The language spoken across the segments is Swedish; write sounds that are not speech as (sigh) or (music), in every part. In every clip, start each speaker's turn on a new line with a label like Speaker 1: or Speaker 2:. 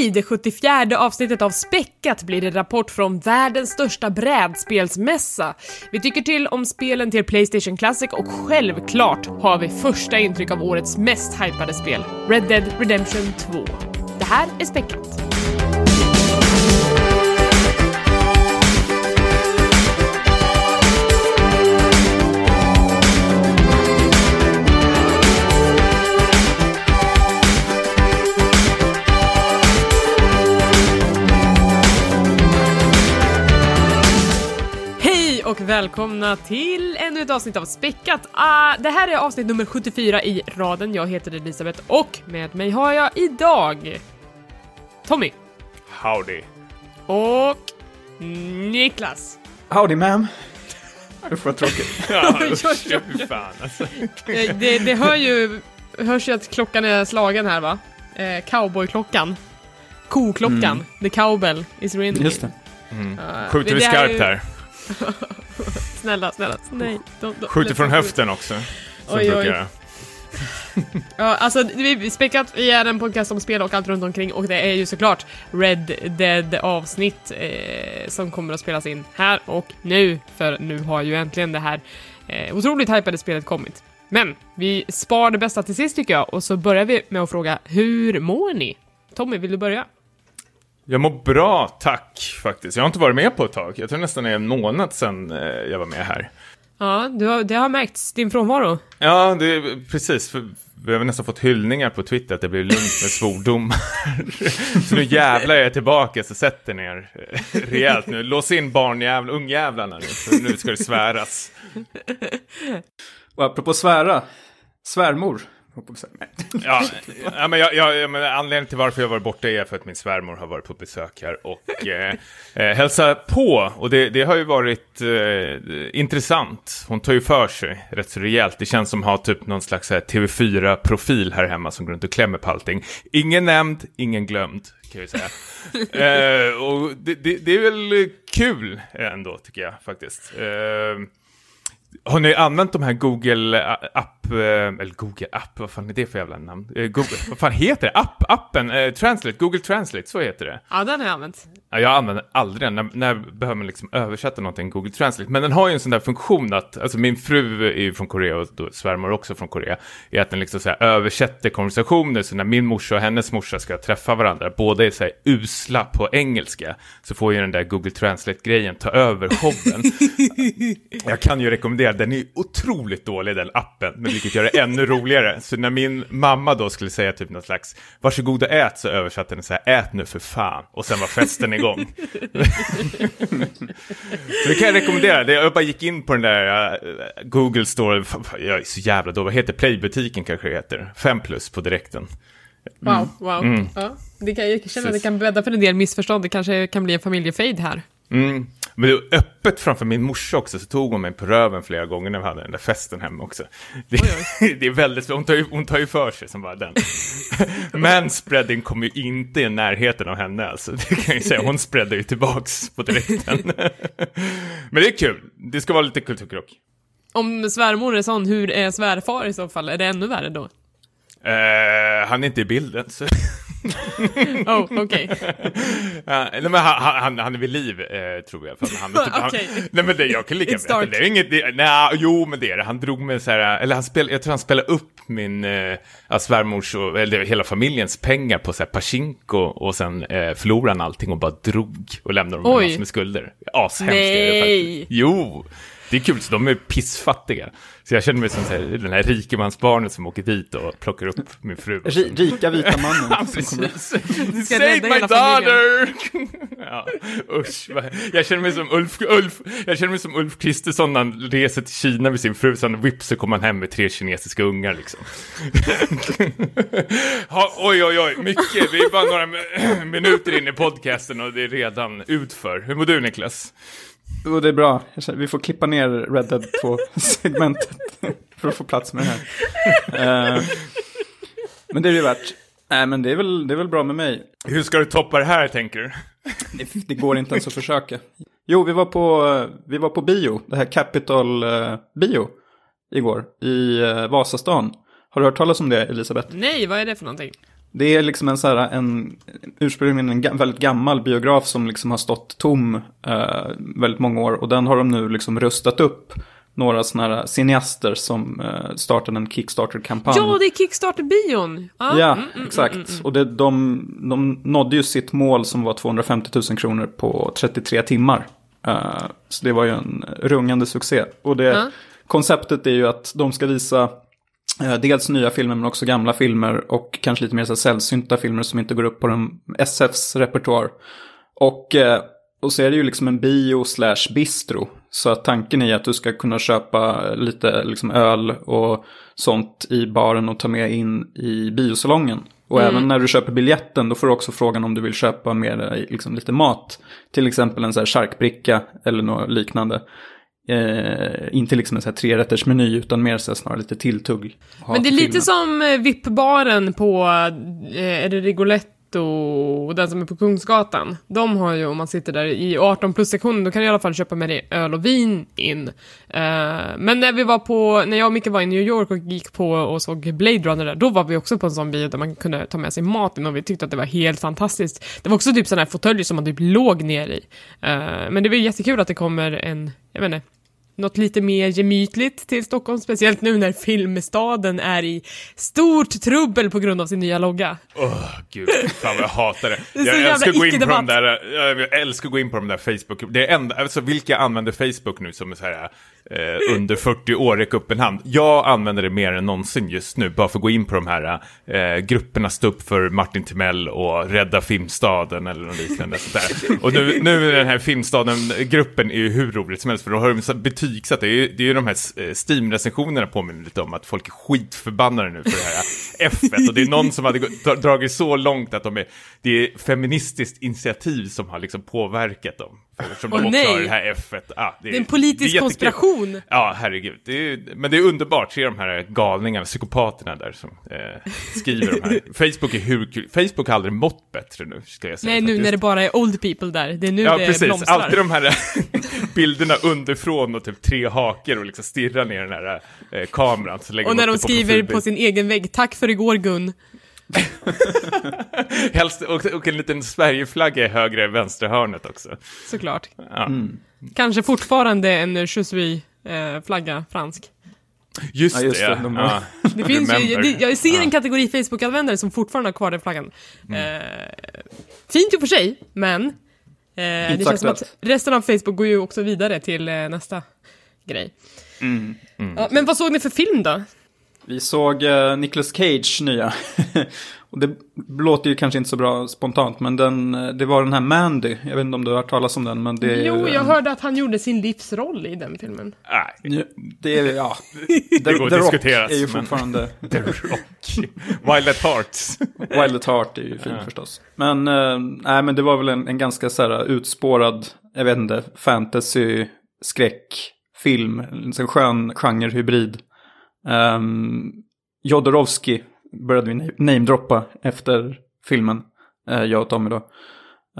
Speaker 1: I det 74 avsnittet av Späckat blir det rapport från världens största brädspelsmässa. Vi tycker till om spelen till Playstation Classic och självklart har vi första intryck av årets mest hypade spel, Red Dead Redemption 2. Det här är Späckat. Och välkomna till ännu ett avsnitt av Späckat. Ah, det här är avsnitt nummer 74 i raden. Jag heter Elisabeth och med mig har jag idag Tommy
Speaker 2: Howdy.
Speaker 1: och Niklas.
Speaker 3: Howdy ma'am. Får vara tråkigt. (laughs) (laughs)
Speaker 2: Ja, fy fan alltså.
Speaker 1: Eh, Det, det hör ju, hörs ju att klockan är slagen här va? Eh, cowboyklockan. Koklockan.
Speaker 3: Mm.
Speaker 1: The cowbell is ringing.
Speaker 3: Just det.
Speaker 1: Ah,
Speaker 2: Skjuter
Speaker 1: men
Speaker 2: vi skarpt här? (laughs)
Speaker 1: Snälla, snälla. Nej.
Speaker 2: Skjuter från höften också. Som
Speaker 1: Oj, oj. (laughs) Ja, alltså vi späckat, vi är en podcast om spel och allt runt omkring och det är ju såklart Red Dead avsnitt eh, som kommer att spelas in här och nu, för nu har ju äntligen det här eh, otroligt hypade spelet kommit. Men vi spar det bästa till sist tycker jag och så börjar vi med att fråga, hur mår ni? Tommy, vill du börja?
Speaker 2: Jag mår bra, tack faktiskt. Jag har inte varit med på ett tag. Jag tror nästan det är en månad sedan eh, jag var med här.
Speaker 1: Ja, du har, det har märkts, din frånvaro.
Speaker 2: Ja, det är precis. Vi har väl nästan fått hyllningar på Twitter att det blir lugnt med svordomar. (laughs) så nu jävlar är jag tillbaka, så sätt er ner eh, rejält nu. Lås in barnjävlar, ungjävlarna nu, för nu ska det sväras.
Speaker 3: Och apropå svära. Svärmor.
Speaker 2: Ja, (laughs) ja, men jag, jag, men anledningen till varför jag var borta är för att min svärmor har varit på besök här och (laughs) eh, eh, hälsa på. Och det, det har ju varit eh, intressant. Hon tar ju för sig rätt så rejält. Det känns som att ha typ någon slags här TV4-profil här hemma som går runt och klämmer på allting. Ingen nämnd, ingen glömd, kan jag säga. (laughs) eh, och det, det, det är väl kul ändå, tycker jag faktiskt. Eh, har ni använt de här Google app, eh, eller Google app, vad fan är det för jävla namn? Eh, Google, vad fan heter det? App, appen, eh, Translate, Google Translate, så heter det.
Speaker 1: Ja, den har jag använt.
Speaker 2: Ja, jag använder aldrig den. När, när behöver man liksom översätta någonting Google Translate? Men den har ju en sån där funktion att, alltså min fru är ju från Korea och då svärmor också från Korea, är att den liksom så här översätter konversationer, så när min morsa och hennes morsa ska träffa varandra, båda är så här usla på engelska, så får ju den där Google Translate-grejen ta över showen. (laughs) Jag kan ju rekommendera, den är otroligt dålig den appen, men vilket gör det ännu roligare. Så när min mamma då skulle säga typ något slags, varsågod och ät, så översatte den så här, ät nu för fan, och sen var festen igång. (laughs) så det kan jag rekommendera, jag bara gick in på den där äh, Google Store, jag är så jävla då, vad heter Playbutiken kanske det heter, 5 plus på direkten.
Speaker 1: Wow, wow. Ja, det kan, jag känner att det kan bädda för en del missförstånd. Det kanske kan bli en familjefejd här.
Speaker 2: Mm. Men det var öppet framför min morsa också, så tog hon mig på röven flera gånger när vi hade den där festen hemma också. Det, (laughs) det är väldigt, hon tar, ju, hon tar ju för sig som bara den. (laughs) Manspreading kommer ju inte i närheten av henne alltså, det kan jag ju säga. Hon spreadar ju tillbaks på direkten. (laughs) Men det är kul, det ska vara lite kulturkrock.
Speaker 1: Om svärmor är sån, hur är svärfar i så fall? Är det ännu värre då?
Speaker 2: Eh, han är inte i bilden, så... (laughs)
Speaker 1: Oh, okej.
Speaker 2: Nej, men han, han, han är vid liv, eh, tror jag. För han, (laughs)
Speaker 1: Okej.
Speaker 2: han, nej men det, jag kan lika
Speaker 1: dark.
Speaker 2: det är inget, det, nej, jo men det är det. Han drog med så här, eller han spel, jag tror han spelade upp min eh, svärmors och, eller hela familjens pengar på så här Pachinko och sen eh, förlorade han allting och bara drog och lämnade dem med massor med skulder. Ashemskt är det faktiskt. Jo! Det är kul, så de är pissfattiga. Så jag känner mig som så här, den här rikemansbarnet som åker dit och plockar upp min fru.
Speaker 3: Ri- Rika vita (laughs) mannen.
Speaker 2: Precis.
Speaker 1: ska
Speaker 2: Save my daughter! (laughs) ja, usch. Jag känner mig som Ulf, Ulf, jag känner mig som Ulf Kristersson när han reser till Kina med sin fru, så han vips så kommer han hem med tre kinesiska ungar liksom. (laughs) ha, oj, oj, oj, mycket. Vi är bara några mi- (clears throat) minuter in i podcasten och det är redan utför. Hur mår du Niklas?
Speaker 3: Jo, det är bra. Vi får klippa ner Red Dead 2-segmentet (laughs) för att få plats med det här. Eh, men det är det ju värt. Nej, men det är, väl, det är väl bra med mig.
Speaker 2: Hur ska du toppa det här tänker du?
Speaker 3: Det, det går inte ens att försöka. Jo, vi var på, vi var på bio, det här Capital eh, Bio, igår i eh, Vasastan. Har du hört talas om det, Elisabeth?
Speaker 1: Nej, vad är det för någonting?
Speaker 3: Det är liksom en, så här, en ursprungligen en väldigt gammal biograf som liksom har stått tom eh, väldigt många år. Och den har de nu liksom rustat upp några sådana här cineaster som eh, startade en Kickstarter-kampanj.
Speaker 1: Ja, det är Kickstarter-bion! Ja,
Speaker 3: Ja,
Speaker 1: mm, mm,
Speaker 3: exakt.
Speaker 1: mm, mm.
Speaker 3: Och det, de, de nådde ju sitt mål som var 250 000 kronor på 33 timmar. Eh, så det var ju en rungande succé. Och det, konceptet är ju att de ska visa dels nya filmer men också gamla filmer och kanske lite mer så sällsynta filmer som inte går upp på den SFs repertoar. Och, eh, och så är det ju liksom en bio slash bistro. Så att tanken är att du ska kunna köpa lite liksom öl och sånt i baren och ta med in i biosalongen. Och även när du köper biljetten då får du också frågan om du vill köpa med dig liksom lite mat. Till exempel en så här charkbricka eller något liknande. Eh, inte liksom en så här trerättersmeny utan mer så här snarare lite tilltugg.
Speaker 1: Men det är lite
Speaker 3: filmen.
Speaker 1: som eh, VIP-baren på, eh, är det Rigoletto och den som är på Kungsgatan. De har ju, om man sitter där i 18 plus-sektionen, då kan du i alla fall köpa med dig öl och vin in. Uh, men när vi var på, när jag och Micke var i New York och gick på och såg Blade Runner där, då var vi också på en sån bio där man kunde ta med sig mat in och vi tyckte att det var helt fantastiskt. Det var också typ sådana här fåtöljer som man typ låg ner i. Uh, men det var jättekul att det kommer en, jag vet inte, något lite mer gemytligt till Stockholm, speciellt nu när filmstaden är i stort trubbel på grund av sin nya logga.
Speaker 2: Åh, gud, fan vad jag hatar det. (laughs)
Speaker 1: Det
Speaker 2: jag älskar gå in på de där, jag älskar att gå in på de där Facebook, det är enda, alltså vilka använder Facebook nu som är så här eh, under 40 år, räck upp en hand. Jag använder det mer än någonsin just nu, bara för att gå in på de här eh, grupperna, stå upp för Martin Timell och rädda Filmstaden eller något liknande. Sådär. Och nu, nu är den här Filmstaden-gruppen är ju hur roligt som helst, för då har de betygsatt, det är ju, det är ju de här eh, Steam-recensionerna påminner lite om att folk är skitförbannade nu för det här F-et. Och det är någon som hade dragit så långt att de är, det är feministiskt initiativ som har liksom påverkat dem. Eftersom
Speaker 1: Åh,
Speaker 2: de också
Speaker 1: nej.
Speaker 2: har det här F-et. Ah,
Speaker 1: Det är en politisk
Speaker 2: jättekul.
Speaker 1: konspiration.
Speaker 2: Ja, herregud. Det är, men det är underbart se de här galningarna, psykopaterna där som eh, skriver de här. (laughs) Facebook är hur kul. Facebook har aldrig mått bättre nu, ska jag säga.
Speaker 1: Nej, nu
Speaker 2: faktiskt.
Speaker 1: när det bara är old people där. Det är nu
Speaker 2: Ja,
Speaker 1: det
Speaker 2: precis.
Speaker 1: blomstrar.
Speaker 2: Alltid de här (laughs) bilderna underifrån och typ tre hakor och liksom stirrar ner den här eh, kameran.
Speaker 1: Och när de
Speaker 2: det
Speaker 1: skriver
Speaker 2: profilbild.
Speaker 1: på sin egen vägg, tack för igår Gun. (laughs)
Speaker 2: Helst, och, och en liten Sverigeflagga i högra vänstra hörnet också.
Speaker 1: Såklart.
Speaker 2: Ja.
Speaker 3: Mm.
Speaker 1: Kanske fortfarande en Je suis eh, flagga, fransk.
Speaker 2: Just,
Speaker 3: Ja, just
Speaker 2: det,
Speaker 3: det,
Speaker 2: ja.
Speaker 3: de- (laughs)
Speaker 2: ja.
Speaker 1: Det finns ju, det, jag ser en
Speaker 2: Ja. Mm.
Speaker 1: kategori Facebook-användare som fortfarande har kvar den flaggan. Eh, fint i och för sig, men eh, det känns som att resten av Facebook går ju också vidare till eh, nästa grej.
Speaker 3: Mm.
Speaker 1: Ja, men vad såg ni för film då?
Speaker 3: Vi såg uh, Nicolas Cage nya. (laughs) och det låter ju kanske inte så bra spontant, men den, eh, det var den här Mandy. Jag vet inte om du har hört talas om den, men det är...
Speaker 1: Jo, jag
Speaker 3: en-
Speaker 1: hörde att han gjorde sin livsroll i den filmen.
Speaker 2: Nej,
Speaker 3: Ja, Det är, ja. (laughs)
Speaker 2: det går att diskuteras,
Speaker 3: är ju fortfarande... (laughs)
Speaker 2: The Rock. Wild at Hearts.
Speaker 3: Wild at Heart är ju fin förstås. Men, eh, nej, men det var väl en, en ganska så här utspårad, jag vet inte, fantasy, skräck, film. En sån skön genrehybrid. Um, Jodorowsky började vi na- namedroppa efter filmen, eh, jag och Tommy då.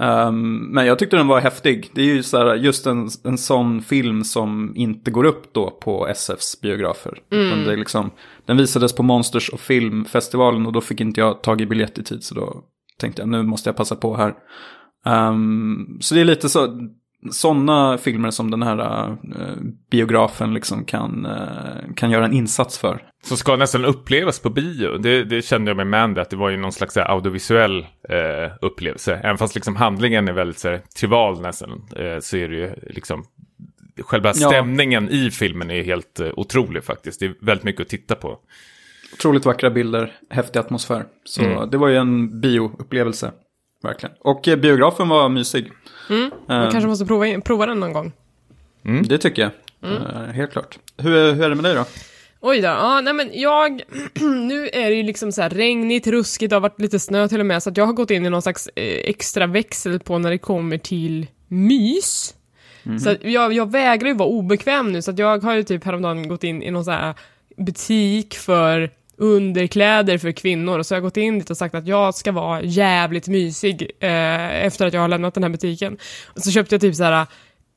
Speaker 3: Ehm, men jag tyckte den var häftig. Det är ju så här, just en, en sån film som inte går upp då på SFs biografer. Utan det liksom, den visades på Monsters och Filmfestivalen och då fick inte jag tag i biljett i tid. Så då tänkte jag nu måste jag passa på här. Ehm, så det är lite så, sådana filmer som den här eh, biografen liksom kan, eh, kan göra en insats för.
Speaker 2: Som ska nästan upplevas på bio. Det, det kände jag med Mandy, att det var ju någon slags här, audiovisuell eh, upplevelse. Även fast liksom handlingen är väldigt så här, trivial nästan, eh, så är det ju liksom Själva
Speaker 3: Ja.
Speaker 2: stämningen i filmen är helt eh, otrolig faktiskt. Det är väldigt mycket att titta på.
Speaker 3: Otroligt vackra bilder, häftig atmosfär. Så
Speaker 2: Mm.
Speaker 3: det var ju en bioupplevelse. Verkligen. Och eh, biografen var mysig.
Speaker 1: Man
Speaker 3: Eh,
Speaker 1: kanske måste prova, prova den någon gång.
Speaker 3: Det tycker jag. Eh, helt klart. Hur, hur är det med dig då?
Speaker 1: Oj då, ja, nej men jag, (clears throat) nu är det ju liksom så här regnigt, ruskigt, det har varit lite snö till och med, så att jag har gått in i någon slags eh, extra växel på när det kommer till mys. Så att jag, jag vägrar ju vara obekväm nu, så att jag har ju typ häromdagen gått in i någon så här butik för underkläder för kvinnor, och så har jag gått in dit och sagt att jag ska vara jävligt mysig eh, efter att jag har lämnat den här butiken. Och så köpte jag typ så här eh,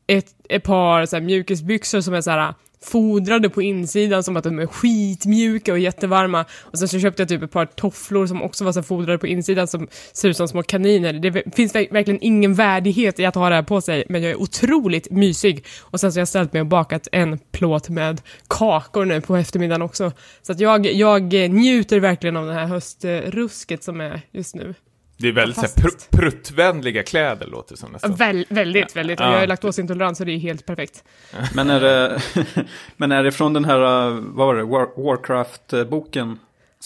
Speaker 1: ett, ett par så här, mjukisbyxor som är så här fodrade på insidan som att de är skitmjuka och jättevarma. Och sen så köpte jag typ ett par tofflor som också var så fodrade på insidan som ser ut som små kaniner. Det finns verkligen ingen värdighet i att ha det här på sig, men jag är otroligt mysig. Och sen så har jag ställt mig och bakat en plåt med kakor nu på eftermiddagen också. Så att jag, jag njuter verkligen av det här höstrusket som är just nu.
Speaker 2: Det är väldigt så pr pruttvänliga kläder låter det som nästan.
Speaker 1: Väl, väldigt, väldigt. Ja. Jag är laktosintolerant så det är helt perfekt.
Speaker 3: Men är det, (laughs) men är det från den här, uh, vad var det, War, Warcraft-boken?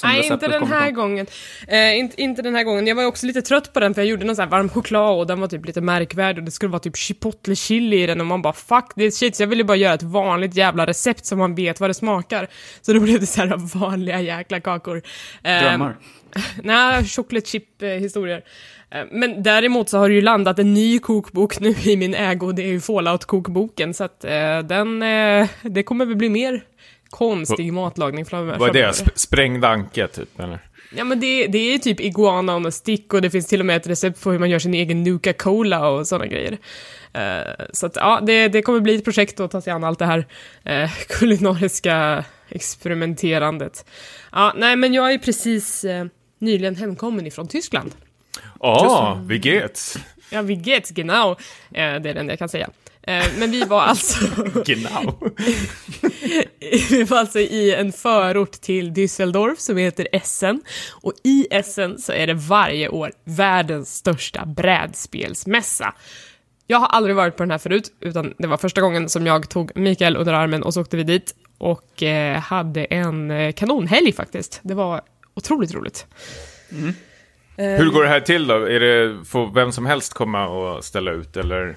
Speaker 1: Nej, inte den här gången. Eh, inte, inte den här gången. Jag var också lite trött på den för jag gjorde någon sån här varm choklad och den var typ lite märkvärdig och det skulle vara typ chipotle chili i den och man bara fuck this shit. Så jag ville bara göra ett vanligt jävla recept som man vet vad det smakar. Så då blev det så här (laughs) vanliga jäkla kakor.
Speaker 3: Eh, Drömmar. (laughs)
Speaker 1: Nej, chocolate chip historier. Eh, men däremot så har det ju landat en ny kokbok nu i min ägo, det är ju Fallout-kokboken, så att eh, den, eh, det kommer väl bli mer konstig matlagning framöver.
Speaker 2: Vad är det? Sp sprängd anka, typ, eller?
Speaker 1: Ja men det, det är typ iguana och stick och det finns till och med ett recept på hur man gör sin egen Nuka Cola och sådana grejer. Uh, så att ja, det, det kommer bli ett projekt att ta sig an allt det här uh, (laughs) kulinariska experimenterandet. Ja, nej men jag är precis uh, nyligen hemkommen ifrån Tyskland.
Speaker 2: Ja, oh, wie geht's?
Speaker 1: Ja, wie geht's, genau. det är det enda jag kan säga. Men vi var alltså... (laughs)
Speaker 2: genau. (laughs)
Speaker 1: vi var alltså i en förort till Düsseldorf som heter Essen. Och i Essen så är det varje år världens största brädspelsmässa. Jag har aldrig varit på den här förut, utan det var första gången som jag tog Mikael under armen och så åkte vi dit och eh, hade en eh, kanonhelg faktiskt. Det var otroligt roligt.
Speaker 2: Mm. Eh, Hur går det här till då? Är det, får vem som helst komma och ställa ut eller?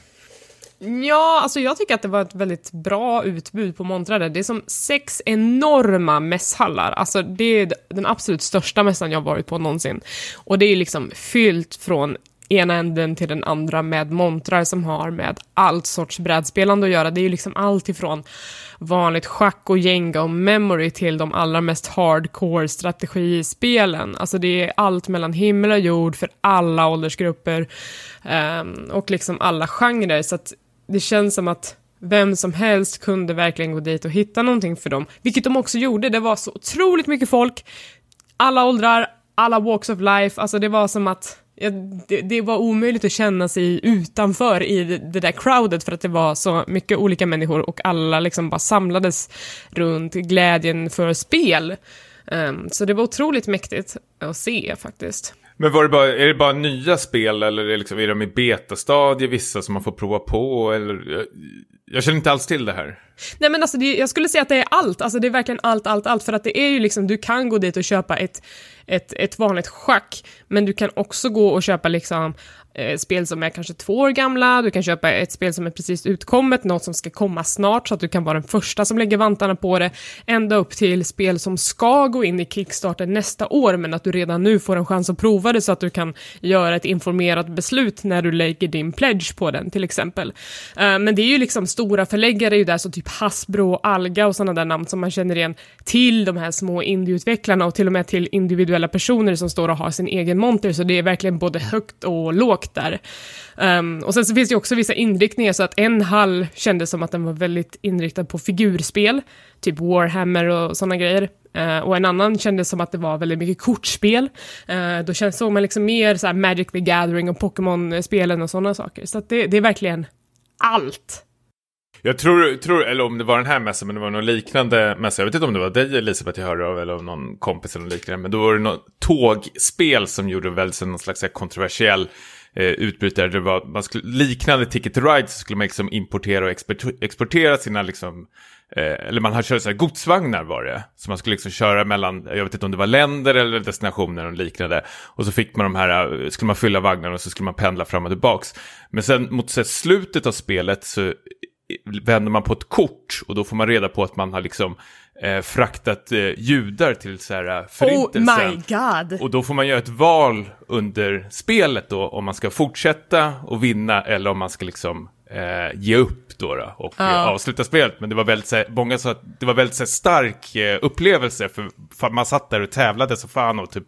Speaker 1: Ja, alltså jag tycker att det var ett väldigt bra utbud på montrar. Det är som sex enorma mässhallar. Alltså det är den absolut största mässan jag varit på någonsin. Och det är liksom fyllt från ena änden till den andra med montrar som har med allt sorts brädspelande att göra. Det är ju liksom allt ifrån vanligt schack och jenga och memory till de allra mest hardcore strategispelen. Alltså det är allt mellan himmel och jord för alla åldersgrupper um, och liksom alla genrer. Så att det känns som att vem som helst kunde verkligen gå dit och hitta någonting för dem, vilket de också gjorde. Det var så otroligt mycket folk, alla åldrar, alla walks of life, alltså det var som att ja, det, det, var omöjligt att känna sig utanför i det, det, där crowdet för att det var så mycket olika människor och alla liksom bara samlades runt glädjen för spel. Um, så det var otroligt mäktigt att se faktiskt.
Speaker 2: Men var det bara, är det bara nya spel eller är, det liksom, är de i betastadie vissa som man får prova på? Eller, jag, jag känner inte alls till det här.
Speaker 1: Nej men alltså det, jag skulle säga att det är allt, alltså det är verkligen allt, allt, allt. För att det är ju liksom, du kan gå dit och köpa ett, ett, ett vanligt schack, men du kan också gå och köpa liksom Eh, spel som är kanske två år gamla, du kan köpa ett spel som är precis utkommet, något som ska komma snart så att du kan vara den första som lägger vantarna på det, ända upp till spel som ska gå in i Kickstarter nästa år, men att du redan nu får en chans att prova det så att du kan göra ett informerat beslut när du lägger din pledge på den till exempel. Eh, men det är ju liksom stora förläggare ju där, så typ Hasbro och Alga och sådana där namn som man känner igen till de här små indieutvecklarna och till och med till individuella personer som står och har sin egen monter, så det är verkligen både högt och lågt där. Um, och sen så finns det också vissa inriktningar, så att en hall kändes som att den var väldigt inriktad på figurspel, typ Warhammer och sådana grejer. Uh, och en annan kändes som att det var väldigt mycket kortspel. Uh, då känns, såg man liksom mer så Magic the Gathering och Pokémon-spelen och sådana saker. Så att det, det är verkligen allt.
Speaker 2: Jag tror, tror, eller om det var den här mässan, men det var någon liknande mässa. Jag vet inte om det var dig Elisabeth jag hörde av, eller om någon kompis eller liknande. Men då var det något tågspel som gjorde väl någon slags kontroversiell eh, utbrytare. Det var, man skulle, liknande Ticket to Ride så skulle man liksom importera och exportera sina liksom, eh, eller man hade kört så här godsvagnar var det. Så man skulle liksom köra mellan, jag vet inte om det var länder eller destinationer och liknande. Och så fick man de här, eh, skulle man fylla vagnarna och så skulle man pendla fram och tillbaks. Men sen mot så slutet av spelet så eh, vänder man på ett kort och då får man reda på att man har liksom eh, fraktat eh, judar till så här eh, förintelsen.
Speaker 1: Oh my god!
Speaker 2: Och då får man göra ett val under spelet då om man ska fortsätta och vinna eller om man ska liksom eh, ge upp då, då och uh. avsluta spelet. Men det var väldigt, så här, många sa att det var väldigt här, stark eh, upplevelse för, för man satt där och tävlade så fan och typ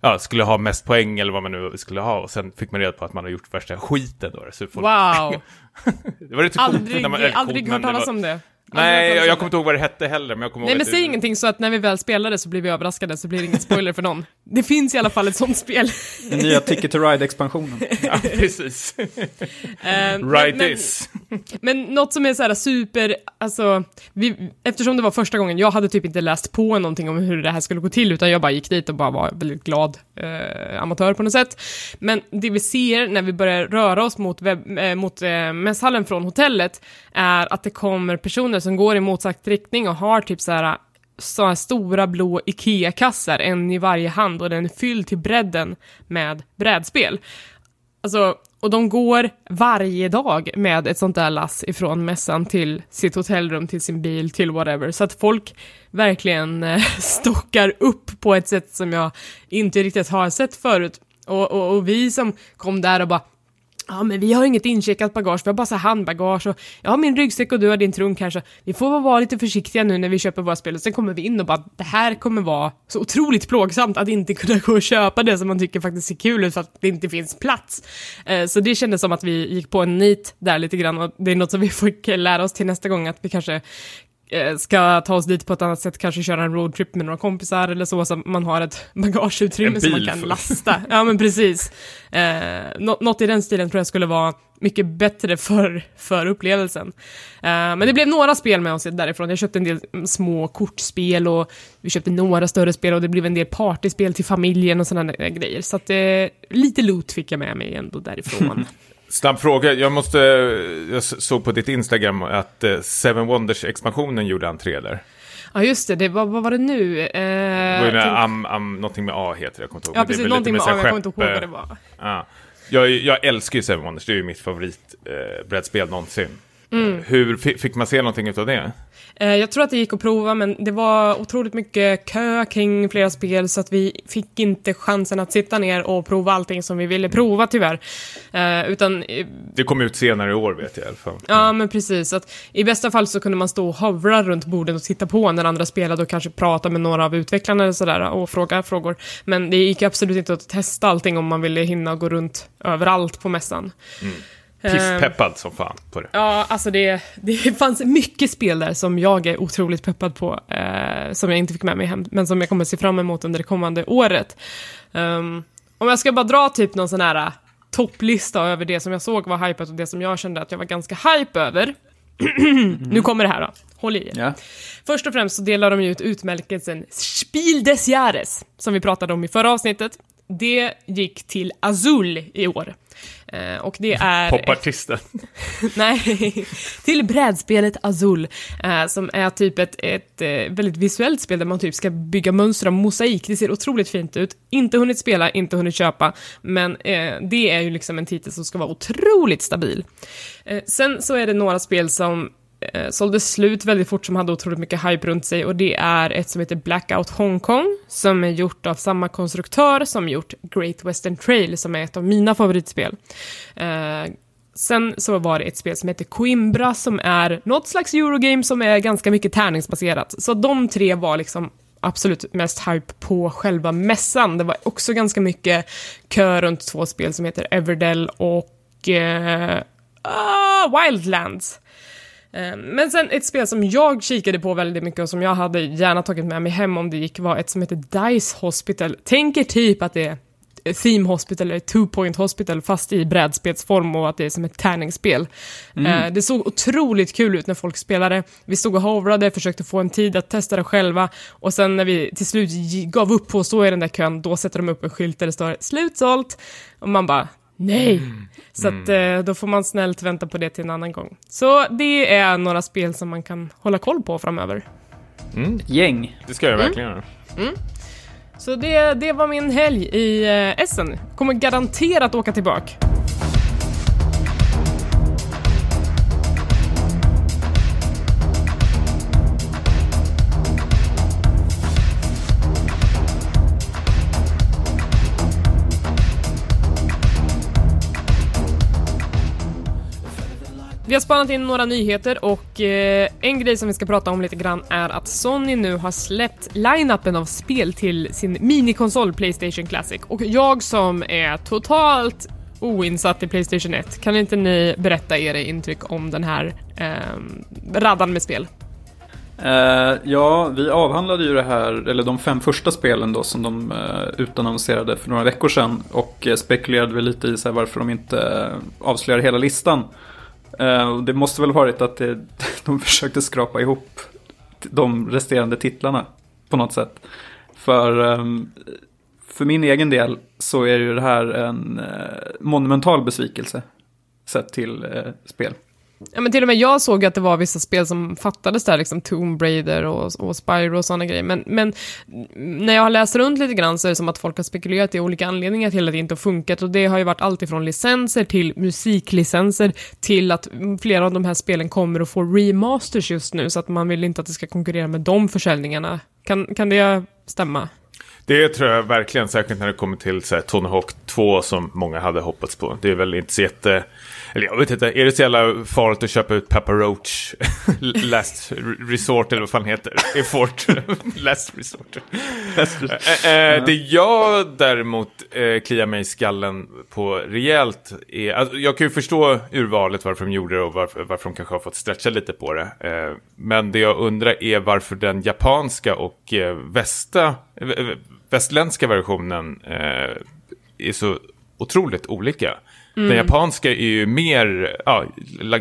Speaker 2: ja, skulle ha mest poäng eller vad man nu skulle ha. Och sen fick man reda på att man har gjort värsta skiten då. Så folk,
Speaker 1: Wow! (laughs)
Speaker 2: det var lite coolt
Speaker 1: Aldrig,
Speaker 2: man-
Speaker 1: aldrig
Speaker 2: coolt,
Speaker 1: hört talas om det.
Speaker 2: Nej, jag, jag
Speaker 1: om
Speaker 2: kommer inte ihåg vad det hette heller, men jag kommer
Speaker 1: Nej
Speaker 2: ihåg
Speaker 1: men
Speaker 2: att
Speaker 1: säg
Speaker 2: det-
Speaker 1: ingenting så att när vi väl spelar det så blir vi överraskade så blir det ingen (laughs) spoiler för någon. Det finns i alla fall ett sånt spel.
Speaker 3: Den nya Ticket to Ride-expansionen. (laughs)
Speaker 2: Ja, (laughs) precis.
Speaker 1: Eh,
Speaker 2: right
Speaker 1: men,
Speaker 2: this.
Speaker 1: Men något som är så här super, alltså, vi, eftersom det var första gången, jag hade typ inte läst på någonting om hur det här skulle gå till, utan jag bara gick dit och bara var väldigt glad eh, amatör på något sätt. Men det vi ser när vi börjar röra oss mot, webb, eh, mot eh, mässhallen från hotellet, är att det kommer personer som går i motsatt riktning och har typ så här äh, så här stora blå IKEA-kassar, en i varje hand, och den är fylld till bredden med brädspel. Alltså, och de går varje dag med ett sånt där lass ifrån mässan till sitt hotellrum, till sin bil, till whatever. Så att folk verkligen eh, (laughs) stockar upp på ett sätt som jag inte riktigt har sett förut. Och, och, och vi som kom där och bara Ja, men vi har inget incheckat bagage, vi har bara så handbagage och jag har min ryggsäck och du har din trunk här så vi får vara lite försiktiga nu när vi köper våra spel och sen kommer vi in och bara det här kommer vara så otroligt plågsamt att inte kunna gå och köpa det som man tycker faktiskt ser kul ut för att det inte finns plats. Eh, så det kändes som att vi gick på en nit där lite grann och det är något som vi får lära oss till nästa gång att vi kanske ska ta oss dit på ett annat sätt, kanske köra en roadtrip med några kompisar eller så, så att man har ett (laughs) bagageutrymme som man kan lasta. Ja, men precis. Eh, nå- något i den stilen tror jag skulle vara mycket bättre för, för upplevelsen. Eh, men det blev några spel med oss därifrån. Jag köpte en del små kortspel och vi köpte några större spel och det blev en del partyspel till familjen och sådana grejer. Så att eh, lite loot fick jag med mig ändå därifrån. (laughs)
Speaker 2: Snabb fråga, jag måste, jag såg på ditt Instagram att eh, Seven Wonders-expansionen gjorde entré där.
Speaker 1: ja, just det. det vad, vad var det nu? Eh,
Speaker 2: Det var ju
Speaker 1: tänk-
Speaker 2: am, am, någonting med A heter det, jag kommer inte ihåg.
Speaker 1: Ja, precis. Någonting med
Speaker 2: lite
Speaker 1: A, jag kommer inte ihåg vad det var.
Speaker 2: Ja. Jag, jag älskar ju Seven Wonders, det är ju mitt favoritbrädspel eh, någonsin.
Speaker 1: Mm.
Speaker 2: Hur, fi- fick man se någonting av det?
Speaker 1: Eh, Jag tror att det gick att prova, men det var otroligt mycket kö kring flera spel, så att vi fick inte chansen att sitta ner och prova allting som vi ville prova, tyvärr. Eh, utan, eh,
Speaker 2: Det kom ut senare i år vet jag i alla fall.
Speaker 1: ja men precis, att i bästa fall så kunde man stå och hovra runt bordet och titta på när andra spelade och kanske prata med några av utvecklarna eller sådär och fråga frågor. Men det gick absolut inte att testa allting om man ville hinna gå runt överallt på mässan. Eh,
Speaker 2: Pisspeppad som fan på det.
Speaker 1: Ja, alltså det, det fanns mycket spel där som jag är otroligt peppad på, eh, som jag inte fick med mig hem, men som jag kommer se fram emot under det kommande året. Ehm, om jag ska bara dra typ någon sån här eh, topplista över det som jag såg var hypat och det som jag kände att jag var ganska hype över. (clears throat) nu kommer det här då, håll i er.
Speaker 3: Ja.
Speaker 1: Först och främst så delar de ut utmärkelsen Spiel des Jahres, som vi pratade om i förra avsnittet. Det gick till Azul i år. Eh, och det är...
Speaker 2: Popartisten. (laughs)
Speaker 1: Nej, till brädspelet Azul, eh, som är typ ett, ett eh, väldigt visuellt spel där man typ ska bygga mönster av mosaik. Det ser otroligt fint ut. Inte hunnit spela, inte hunnit köpa, men det är ju liksom en titel som ska vara otroligt stabil. Sen så är det några spel som eh, sålde slut väldigt fort som hade otroligt mycket hype runt sig och det är ett som heter Blackout Hongkong som är gjort av samma konstruktör som gjort Great Western Trail som är ett av mina favoritspel. Eh, Sen så var det ett spel som heter Coimbra som är något slags Eurogame som är ganska mycket tärningsbaserat. Så de tre var liksom absolut mest hype på själva mässan. Det var också ganska mycket kö runt två spel som heter Everdell och eh, uh, Wildlands. Eh, Men sen ett spel som jag kikade på väldigt mycket och som jag hade gärna tagit med mig hem om det gick var ett som heter Dice Hospital. Tänker typ att det är Theme Hospital eller Two Point Hospital fast i brädspelsform och att det är som ett tärningsspel. Eh, Det såg otroligt kul ut när folk spelade. Vi stod och hovrade, försökte få en tid att testa det själva och sen när vi till slut gav upp på att stå i den där kön, då sätter de upp en skylt där det står slutsålt och man bara Nej! Så att eh, då får man snällt vänta på det till en annan gång. Så det är några spel som man kan hålla koll på framöver.
Speaker 3: Gäng.
Speaker 2: Det ska jag verkligen göra.
Speaker 1: Så det, det var min helg i eh, Essen. Kommer garanterat åka tillbaka. Vi har spanat in några nyheter och eh, en grej som vi ska prata om lite grann är att Sony nu har släppt line-upen av spel till sin minikonsol Playstation Classic och jag som är totalt oinsatt i Playstation 1, kan inte ni berätta era intryck om den här eh, raddan med spel?
Speaker 3: Uh, ja, vi avhandlade ju det här, eller de fem första spelen då som de uh, utannonserade för några veckor sedan. Och uh, spekulerade väl lite i så här, varför de inte avslöjar hela listan. Eh, det måste väl varit att (laughs) de försökte skrapa ihop de resterande titlarna på något sätt. För, ehm, för min egen del så är ju det här en eh, monumental besvikelse sett till eh, spel.
Speaker 1: Ja men till och med jag såg att det var vissa spel som fattades där, liksom Tomb Raider och, och Spyro och sådana grejer. Men, men när jag har läst runt lite grann så är det som att folk har spekulerat i olika anledningar till att det inte har funkat och det har ju varit allt ifrån licenser till musiklicenser till att flera av de här spelen kommer att få remasters just nu så att man vill inte att det ska konkurrera med de försäljningarna. Kan, kan det stämma?
Speaker 2: Det tror jag verkligen, särskilt när det kommer till så här, Tony Hawk 2 som många hade hoppats på. Det är väl inte så jätte eller jag vet inte, är det så jävla farligt att köpa ut Papa Roach (laughs) Last Resort eller vad fan heter det? Fort (laughs) Last Resort. Last resort. Äh, äh, det jag däremot äh, kliar mig i skallen på rejält är, alltså, jag kan ju förstå urvalet varför de gjorde det och varför, varför de kanske har fått stretcha lite på det. Men det jag undrar är varför den japanska och västa, västländska versionen är så otroligt olika. Mm. Den japanska är ju mer ja,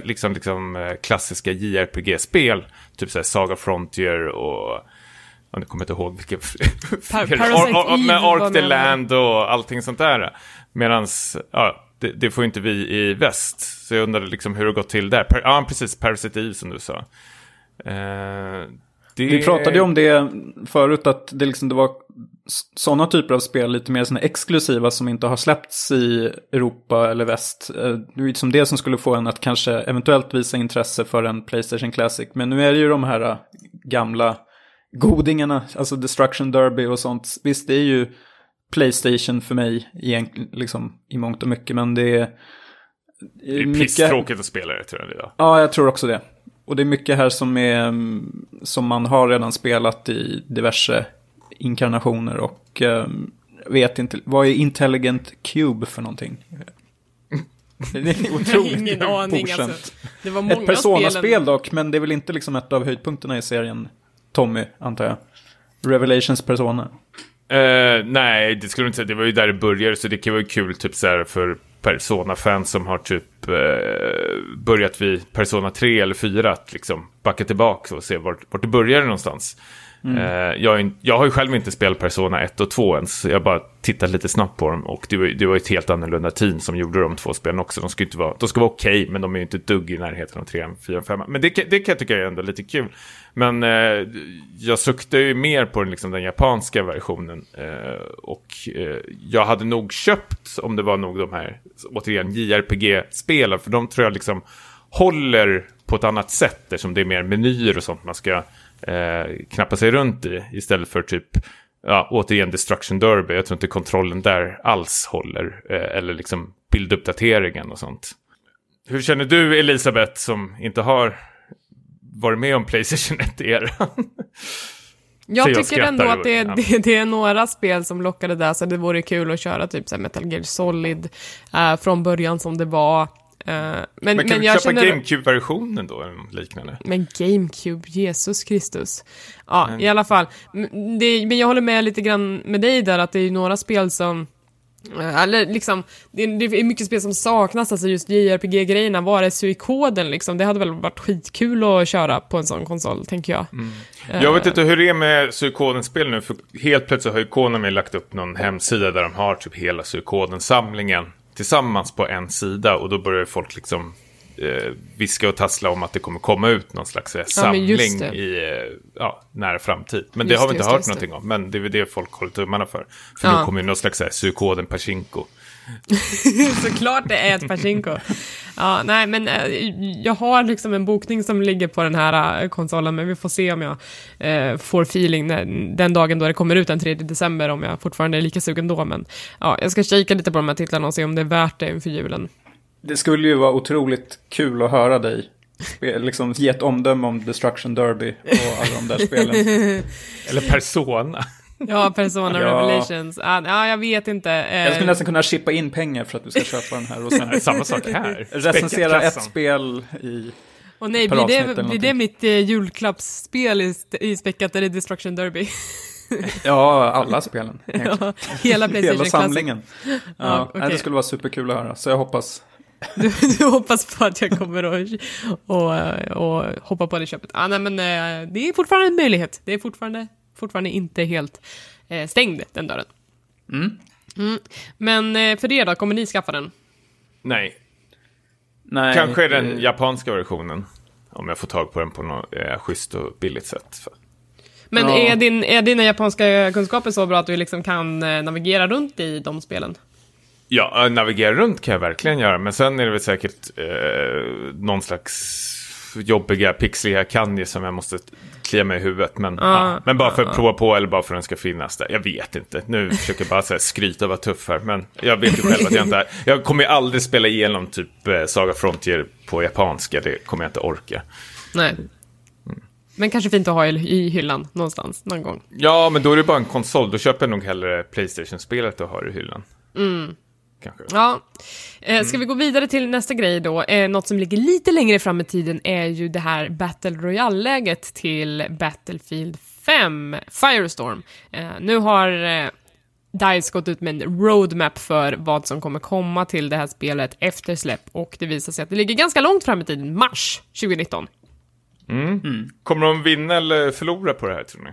Speaker 2: liksom, liksom eh, klassiska JRPG-spel. Typ såhär Saga Frontier och... Ja, nu kommer jag inte ihåg vilka... (laughs)
Speaker 1: Par Parasite
Speaker 2: Med Ark the Land och allting sånt där. Medan, ja, det, det, får inte vi i väst. Så jag undrade liksom hur det gått till där. ja, precis. Parasite Eve som du sa. Uh,
Speaker 3: det... Vi pratade ju om det förut, att det, liksom, det var sådana typer av spel, lite mer såna exklusiva som inte har släppts i Europa eller väst. Eh, det är liksom det som skulle få en att kanske eventuellt visa intresse för en Playstation Classic. Men nu är det ju de här äh, gamla godingarna, alltså Destruction Derby och sånt. Visst, det är ju Playstation för mig liksom, i mångt och mycket, men det är...
Speaker 2: Det är mycket... pisstråkigt att spela det tror jag.
Speaker 3: Ja, jag tror också det. Och det är mycket här som, är, som man har redan spelat i diverse inkarnationer och eh, vet inte, vad är Intelligent Cube för någonting? (laughs)
Speaker 1: Det är otroligt Ingen aning alltså. Det var många
Speaker 3: Ett Persona-spel dock, men det är väl inte liksom ett av höjdpunkterna i serien Tommy, antar jag. Revelations Persona.
Speaker 2: Uh, nej, det skulle jag inte säga. Det var ju där det började, så det kan vara kul typ så här för Persona-fans som har typ eh, börjat vid Persona 3 eller 4 att liksom backa tillbaka och se vart, vart det började någonstans. Mm. Eh, jag, jag, har ju själv inte spelat Persona 1 och 2 ens. Jag har bara tittat lite snabbt på dem. Och det var, det var ett helt annorlunda team som gjorde de två spelen också. De ska, inte vara, de ska vara okej, okay, men de är ju inte ett dugg i närheten av 3, 4, 5. Men det, det kan jag tycka är ändå lite kul. Men eh, jag suktar ju mer på liksom, den japanska versionen. Eh, och eh, jag hade nog köpt, om det var nog de här, återigen, JRPG-spelen. För de tror jag liksom håller på ett annat sätt, eftersom det är mer menyer och sånt man ska eh, knappa sig runt i. Istället för typ, ja, återigen Destruction Derby. Jag tror inte kontrollen där alls håller. Eh, eller liksom bilduppdateringen och sånt. Hur känner du Elisabeth som inte har varit med om Playstation 1-eran? (laughs)
Speaker 1: Jag tycker ändå att det, det, (laughs) det, är några spel som lockade där, så det vore kul att köra typ så Metal Gear Solid uh, från början som det var. Uh, men,
Speaker 2: men kan men jag köpa känner... GameCube-versionen då, eller liknande?
Speaker 1: Men GameCube, Jesus Kristus. Ja, men... i alla fall. Det, men jag håller med lite grann med dig där, att det är några spel som eh, eller liksom, det är mycket spel som saknas, alltså just JRPG-grejerna, var är SUI-koden liksom? Det hade väl varit skitkul att köra på en sån konsol, tänker jag. Mm.
Speaker 2: Jag vet inte hur det är med SUI-koden-spel nu, för helt plötsligt har ju Konami lagt upp någon hemsida där de har typ hela SUI-koden-samlingen tillsammans på en sida och då börjar folk liksom eh, viska och tassla om att det kommer komma ut någon slags eh, samling ja, i eh, ja, nära framtid. Men just det har vi inte hört någonting det. om. Men det är väl det folk håller tummarna för. För ja. nu kommer ju någon slags psykoden Pachinko. (laughs)
Speaker 1: Såklart det är ett Pachinko. Ja, nej, men äh, jag har liksom en bokning som ligger på den här äh, konsolen, men vi får se om jag äh, får feeling när, den dagen då det kommer ut den 3 december, om jag fortfarande är lika sugen då. Men ja, jag ska kika lite på de här titlarna och se om det är värt det inför julen.
Speaker 3: Det skulle ju vara otroligt kul att höra dig spe- liksom ge ett omdöme om Destruction Derby och alla de där spelen. (laughs)
Speaker 2: Eller Persona.
Speaker 1: Ja, Persona (laughs)
Speaker 3: Ja.
Speaker 1: Revelations. Ja, jag vet inte. Eh,
Speaker 3: Jag skulle nästan kunna chippa in pengar för att du ska köpa den här och sen (laughs)
Speaker 2: Samma sak här.
Speaker 3: recensera ett spel i...
Speaker 1: Och nej, blir det, blir det mitt eh, julklappsspel i, i späckat eller Destruction Derby? (laughs)
Speaker 3: Ja, alla spelen.
Speaker 1: ja, hela Playstation
Speaker 3: Hela samlingen. Ja,
Speaker 1: Ja,
Speaker 3: nej, det skulle vara superkul att höra, så jag hoppas.
Speaker 1: Du, du hoppas på att jag kommer och, eh, och hoppa på det köpet. Ah, nej, men eh, det är fortfarande en möjlighet. Det är fortfarande, fortfarande inte helt eh, stängd, den dörren.
Speaker 3: Mm.
Speaker 1: Mm. Men eh, för det då, kommer ni skaffa den?
Speaker 2: Nej,
Speaker 3: Nej,
Speaker 2: kanske den
Speaker 3: eh,
Speaker 2: japanska versionen. Om jag får tag på den på något eh, schysst och billigt sätt.
Speaker 1: Men
Speaker 3: Ja.
Speaker 1: är, din, är dina japanska kunskaper så bra att du liksom kan eh, navigera runt i de spelen?
Speaker 2: Ja, navigera runt kan jag verkligen göra, men sen är det väl säkert eh, någon slags jobbiga, pixliga kanji som jag måste klia mig i huvudet. Men,
Speaker 1: Ah,
Speaker 2: ja, men bara för att
Speaker 1: ah,
Speaker 2: prova på eller bara för att den ska finnas där. Jag vet inte. Nu försöker jag bara så här, skryta och vara tuff här, men jag vet ju själv att jag inte är. Jag kommer ju aldrig spela igenom typ eh, Saga Frontier på japanska, det kommer jag inte orka.
Speaker 1: Nej. Men kanske fint att ha i, hyllan någonstans, någon gång.
Speaker 2: Ja, men då är det bara en konsol. Då köper jag nog hellre Playstation-spelet och har i hyllan. Kanske.
Speaker 1: Ja. Eh, ska vi gå vidare till nästa grej då? Eh, något som ligger lite längre fram i tiden är ju det här Battle Royale-läget till Battlefield 5, Firestorm. Eh, nu har eh, DICE gått ut med en roadmap för vad som kommer komma till det här spelet efter släpp och det visar sig att det ligger ganska långt fram i tiden, mars 2019.
Speaker 2: Kommer de vinna eller förlora på det här, tror ni?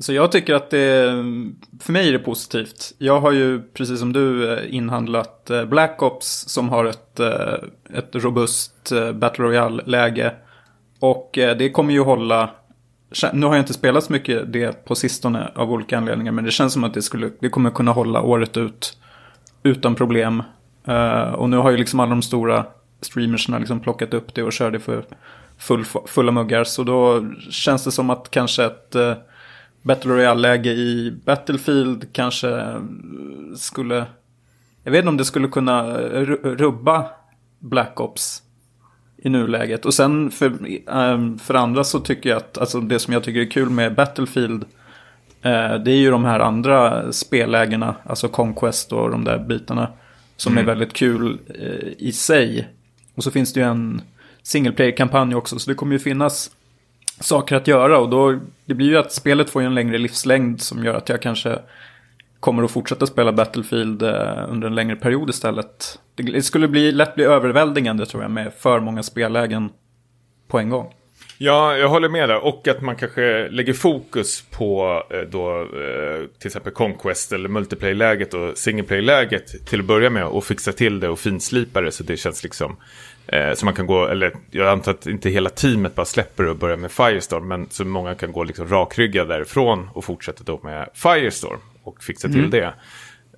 Speaker 3: Så jag tycker att det, för mig är det positivt. Jag har ju, precis som du, eh, inhandlat eh, Black Ops som har ett, eh, ett robust Battle Royale-läge. Och det kommer ju hålla, nu har jag inte spelat så mycket det på sistone av olika anledningar, men det känns som att det, skulle, det kommer kunna hålla året ut utan problem. Och nu har ju liksom alla de stora streamersna liksom plockat upp det och kör det för full, fulla muggar. Så då känns det som att kanske ett Battle Royale-läge i Battlefield kanske skulle... Jag vet inte om det skulle kunna ru- rubba Black Ops i nuläget. Och sen för, ehm, för andra så tycker jag att alltså det som jag tycker är kul med Battlefield eh, det är ju de här andra spellägena, alltså Conquest och de där bitarna. Som är väldigt kul eh, i sig. Och så finns det ju en single player-kampanj också, så det kommer ju finnas saker att göra. Och då, det blir ju att spelet får en längre livslängd som gör att jag kanske kommer att fortsätta spela Battlefield eh, under en längre period istället. Det, skulle bli, lätt bli överväldigande tror jag med för många spellägen på en gång.
Speaker 2: Ja, jag håller med där. Och att man kanske lägger fokus på eh, då, eh, till exempel Conquest eller multiplayer-läget och single player-läget till att börja med och fixa till det och finslipa det så det känns liksom eh, så man kan gå, eller jag antar att inte hela teamet bara släpper och börjar med Firestorm men så många kan gå liksom rakryggad därifrån och fortsätta då med Firestorm och fixa till det.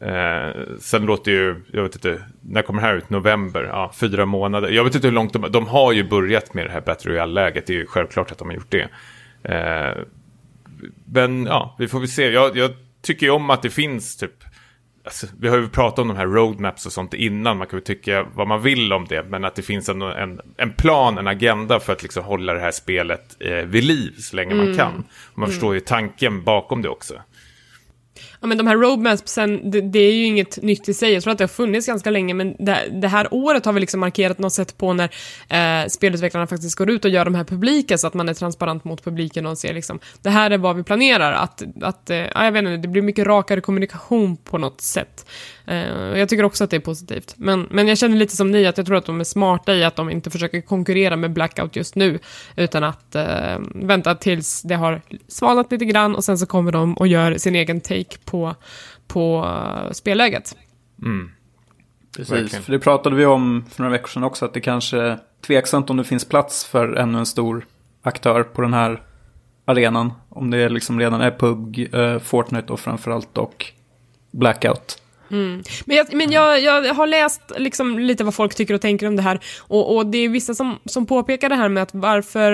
Speaker 2: Eh, sen låter ju, jag vet inte, när kommer det här ut? November? Ja, fyra månader. Jag vet inte hur långt de, de har ju börjat med det här Battle Royale-läget. Det är ju självklart att de har gjort det. Eh, men ja, vi får väl se. Jag, jag tycker ju om att det finns typ, alltså, vi har ju pratat om de här roadmaps och sånt innan. Man kan väl tycka vad man vill om det. Men att det finns en, en, en plan, en agenda för att liksom hålla det här spelet eh, vid liv så länge man kan. Och man förstår ju tanken bakom det också.
Speaker 1: Ja, men de här roadmapsen, det, det är ju inget nytt i sig. Jag tror att det har funnits ganska länge, men det, det här året har vi liksom markerat något sätt på när eh, spelutvecklarna faktiskt går ut och gör de här publika, så att man är transparent mot publiken och ser liksom, det här är vad vi planerar. Att, att eh, ja, jag vet inte, det blir mycket rakare kommunikation på något sätt. Eh, jag tycker också att det är positivt. Men, men jag känner lite som ni, att jag tror att de är smarta i att de inte försöker konkurrera med Blackout just nu, utan att eh, vänta tills det har svalnat lite grann och sen så kommer de och gör sin egen take på, på uh, spelläget.
Speaker 3: Precis,
Speaker 2: Verkligen.
Speaker 3: för det pratade vi om för några veckor sedan också, att det kanske är tveksamt om det finns plats för ännu en stor aktör på den här arenan. Om det liksom redan är PUBG, eh, Fortnite och framförallt och Blackout. Mm.
Speaker 1: Men, jag, men jag, jag har läst liksom lite vad folk tycker och tänker om det här och, och det är vissa som, som påpekar det här med att varför,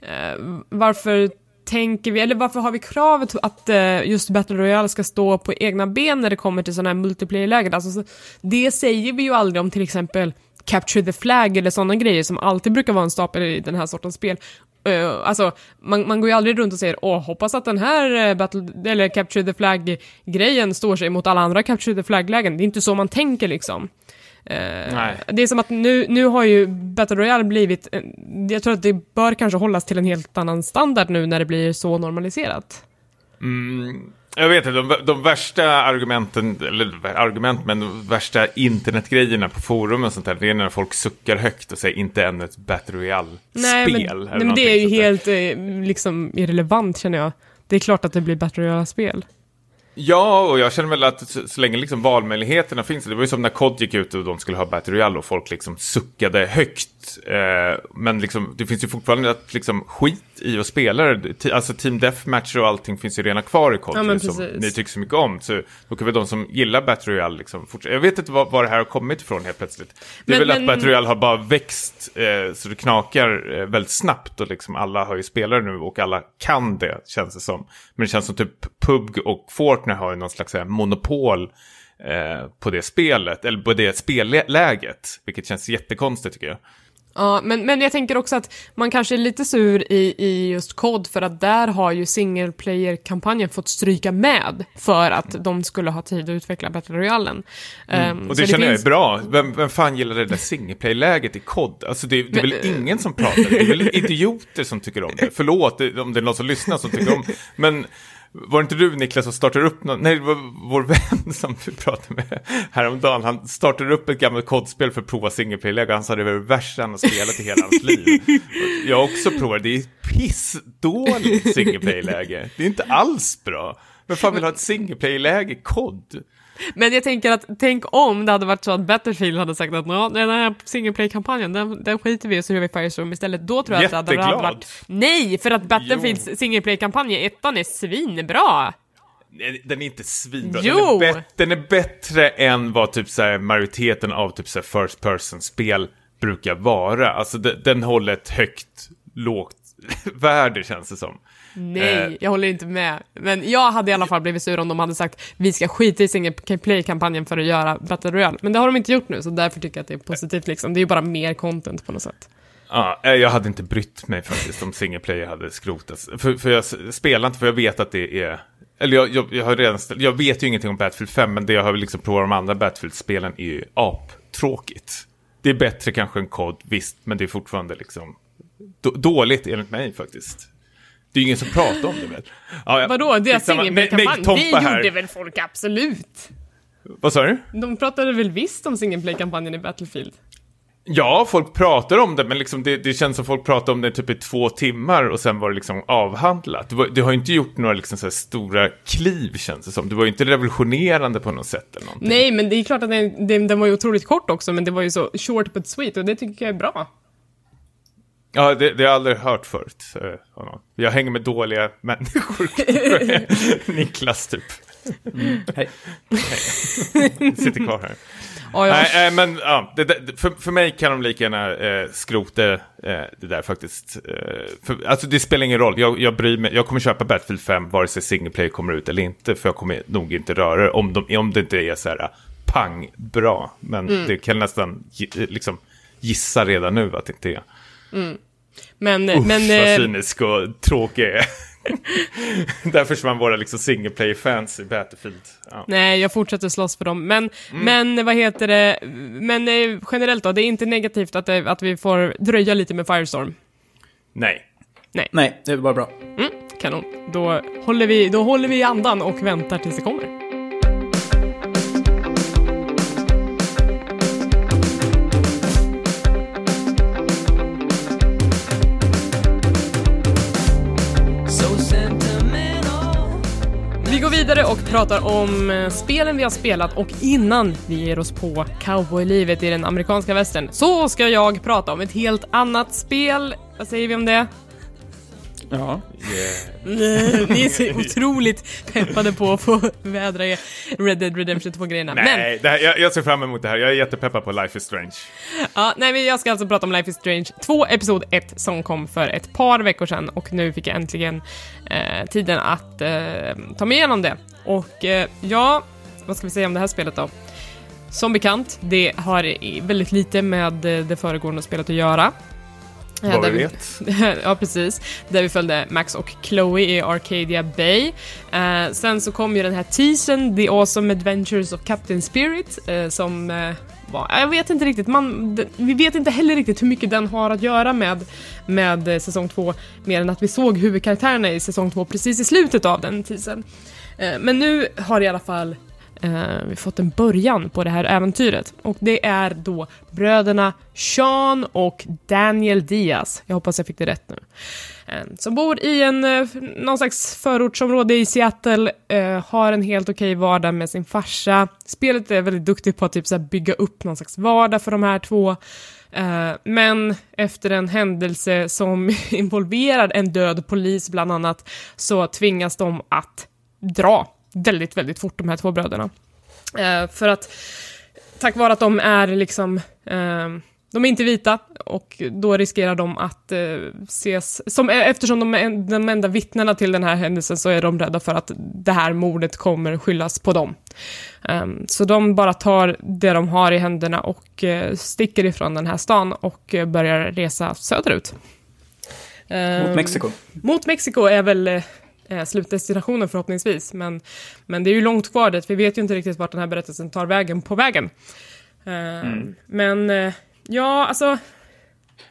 Speaker 1: eh, varför tänker vi, eller varför har vi kravet att eh, just Battle Royale ska stå på egna ben när det kommer till sådana här multiplayer-lägen? Alltså, så, det säger vi ju aldrig om till exempel Capture the Flag eller sådana grejer som alltid brukar vara en stapel i den här sortens spel. Uh, alltså, man, man går ju aldrig runt och säger åh, hoppas att den här uh, Battle, eller Capture the Flag-grejen står sig mot alla andra Capture the Flag-lägen. Det är inte så man tänker liksom. Uh, det är som att nu, nu har ju Battle Royale blivit, jag tror att det bör kanske hållas till en helt annan standard nu när det blir så normaliserat.
Speaker 2: Mm. Jag vet inte, de, de värsta argumenten, eller argument, men de värsta internetgrejerna på forum och sånt där, det är när folk suckar högt och säger inte ännu ett Battle Royale-spel.
Speaker 1: Nej, men, nej, men det är ju helt eh, liksom irrelevant känner jag. Det är klart att det blir Battle Royale-spel.
Speaker 2: Ja, och jag känner väl att så, så, länge liksom valmöjligheterna finns, det var ju som när COD gick ut och de skulle ha Battle Royale och folk liksom suckade högt. Eh, men liksom, det finns ju fortfarande att liksom skit i att spela. Alltså Team Deathmatch och allting finns ju redan kvar i COD, ja, som ni tycker så mycket om. Så då kan väl de som gillar Battle Royale liksom fortsätta. Jag vet inte var, var det här har kommit ifrån helt plötsligt. Det är men, väl men... att Battle Royale har bara växt eh, så det knakar eh, väldigt snabbt och liksom alla har ju spelare nu och alla kan det, känns det som. Men det känns som typ PUBG och Fortnite har ju någon slags här, monopol eh, på det spelet, eller på det spelläget, vilket känns jättekonstigt tycker jag.
Speaker 1: Ja, men, men jag tänker också att man kanske är lite sur i, i just COD för att där har ju single player-kampanjen fått stryka med för att de skulle ha tid att utveckla Battle Royalen.
Speaker 2: Mm. Um, och det, det känner finns... jag är bra. Vem, vem fan gillar det där single player-läget i COD? Alltså det, det är väl men, ingen som pratar, det är väl idioter som tycker om det. Förlåt om det är någon som lyssnar som tycker om (laughs) men var det inte du Niklas som startade upp någon, Nej, det var vår vän (laughs) som vi pratade med häromdagen. Han startade upp ett gammalt kodspel för att prova singleplay-läge. Han sa det var det värsta han har spelat i hela hans liv. Jag har också provat, det är pissdåligt singleplay-läge. Det är inte alls bra. Men fan vill ha ett singleplay-läge kod?
Speaker 1: Men jag tänker att, tänk om det hade varit så att Battlefield hade sagt att den här single play-kampanjen, den, den skiter vi i och så gör vi Firestorm istället. Då tror jag att det hade varit... Nej, för att Battlefields single play-kampanj, ettan, är svinbra!
Speaker 2: Den är inte svinbra. Jo. Den, är den är bättre än vad typ så här, majoriteten av typ så här, first person-spel brukar vara. Alltså den, den håller ett högt, lågt (laughs) värde känns det som.
Speaker 1: Nej, eh. jag håller inte med. Men jag hade i alla fall blivit sur om de hade sagt vi ska skita i single play-kampanjen för att göra Battle Royale. Men det har de inte gjort nu, så därför tycker jag att det är positivt liksom. Det är ju bara mer content på något sätt.
Speaker 2: Ja, eh, jag hade inte brytt mig faktiskt om single player hade skrotats. För, för jag spelar inte för jag vet att det är... Eller jag, jag, jag har redan ställt, jag vet ju ingenting om Battlefield 5, men det jag har liksom provat de andra Battlefield-spelen är ju aptråkigt. Det är bättre kanske än kod, visst, men det är fortfarande liksom dåligt enligt mig faktiskt. Det är ju ingen som pratar om det väl? (laughs)
Speaker 1: Ja, ja. Vadå, deras singelplay-kampanj? Det gjorde väl folk absolut?
Speaker 2: Vad sa du?
Speaker 1: De pratade väl visst om singelplay-kampanjen i Battlefield?
Speaker 2: Ja, folk pratar om det, men liksom det, det, känns som folk pratar om det typ i två timmar och sen var det liksom avhandlat. Du, du har ju inte gjort några liksom så stora kliv, känns det som. Du var ju inte revolutionerande på något sätt eller någonting.
Speaker 1: Nej, men det är klart att den, den, den var ju otroligt kort också, men det var ju så short but sweet och det tycker jag är bra.
Speaker 2: Ja, det, det har jag aldrig hört förut. Uh, jag hänger med dåliga (laughs) människor. (laughs) Niklas typ. Mm. Hej. Hej. Sitter kvar här. Oh, ja. Nej, äh, men ja, det, det, för, för mig kan de lika gärna eh, skrota eh, det där faktiskt. Eh, för, alltså det spelar ingen roll, jag, jag bryr mig, jag kommer köpa Battlefield 5 vare sig single player kommer ut eller inte. För jag kommer nog inte röra det om, de, om det inte är så här pang bra. Men mm. det kan nästan liksom gissa redan nu att det inte är.
Speaker 1: Mm. Men,
Speaker 2: Uff,
Speaker 1: men,
Speaker 2: vad eh, cynisk och tråkig jag (laughs) är. Där försvann våra liksom single play fans i Battlefield.
Speaker 1: Ja. Nej, jag fortsätter slåss för dem. Men, mm. men vad heter det, men eh, generellt då, det är inte negativt att, det, att vi får dröja lite med Firestorm?
Speaker 2: Nej.
Speaker 3: Nej. Nej, det var bra.
Speaker 1: Mm, kanon. Då håller, vi, då håller vi andan och väntar tills det kommer. Vidare och pratar om eh, spelen vi har spelat och innan vi ger oss på cowboylivet i den amerikanska västern så ska jag prata om ett helt annat spel. Vad säger vi om det?
Speaker 3: Ja.
Speaker 2: Yeah. (laughs)
Speaker 1: Ni är så otroligt peppade på att få vädra Red Dead Redemption 2-grejerna. Men,
Speaker 2: Nej, det här, jag, jag ser fram emot det här. Jag är jättepeppad på Life is Strange.
Speaker 1: ja, nej, men jag ska alltså prata om Life is Strange 2, episod 1, som kom för ett par veckor sedan och nu fick jag äntligen eh, tiden att eh, ta mig igenom det. Och eh, ja, vad ska vi säga om det här spelet då? Som bekant, det har väldigt lite med eh, det föregående spelet att göra. Eh,
Speaker 2: Vad vi vet. (laughs)
Speaker 1: ja, precis. Där vi följde Max och Chloe i Arcadia Bay. Eh, sen så kom ju den här teasern, The Awesome Adventures of Captain Spirit, eh, som eh, var, jag vet inte riktigt, man, vi vet inte heller riktigt hur mycket den har att göra med, med eh, säsong två, mer än att vi såg huvudkaraktärerna i säsong två precis i slutet av den teasern. Eh, men nu har i alla fall eh, vi fått en början på det här äventyret. Och det är då bröderna Sean och Daniel Diaz, jag hoppas jag fick det rätt nu, eh, som bor i en, eh, någon slags förortsområde i Seattle, eh, har en helt okej vardag med sin farsa. Spelet är väldigt duktigt på att typ så här bygga upp någon slags vardag för de här två. Eh, men efter en händelse som (laughs) involverar en död polis bland annat, så tvingas de att dra väldigt, väldigt fort, de här två bröderna. Eh, för att tack vare att de är liksom, eh, de är inte vita och då riskerar de att eh, ses, som, eftersom de är de enda vittnena till den här händelsen så är de rädda för att det här mordet kommer skyllas på dem. Ehm, så de bara tar det de har i händerna och eh, sticker ifrån den här stan och eh, börjar resa söderut.
Speaker 3: Mot
Speaker 1: Ehm,
Speaker 3: Mexiko.
Speaker 1: mot Mexiko är väl eh, slutdestinationen förhoppningsvis, men, men det är ju långt kvar dit. Vi vet ju inte riktigt vart den här berättelsen tar vägen på vägen. Eh, Men eh, ja, alltså,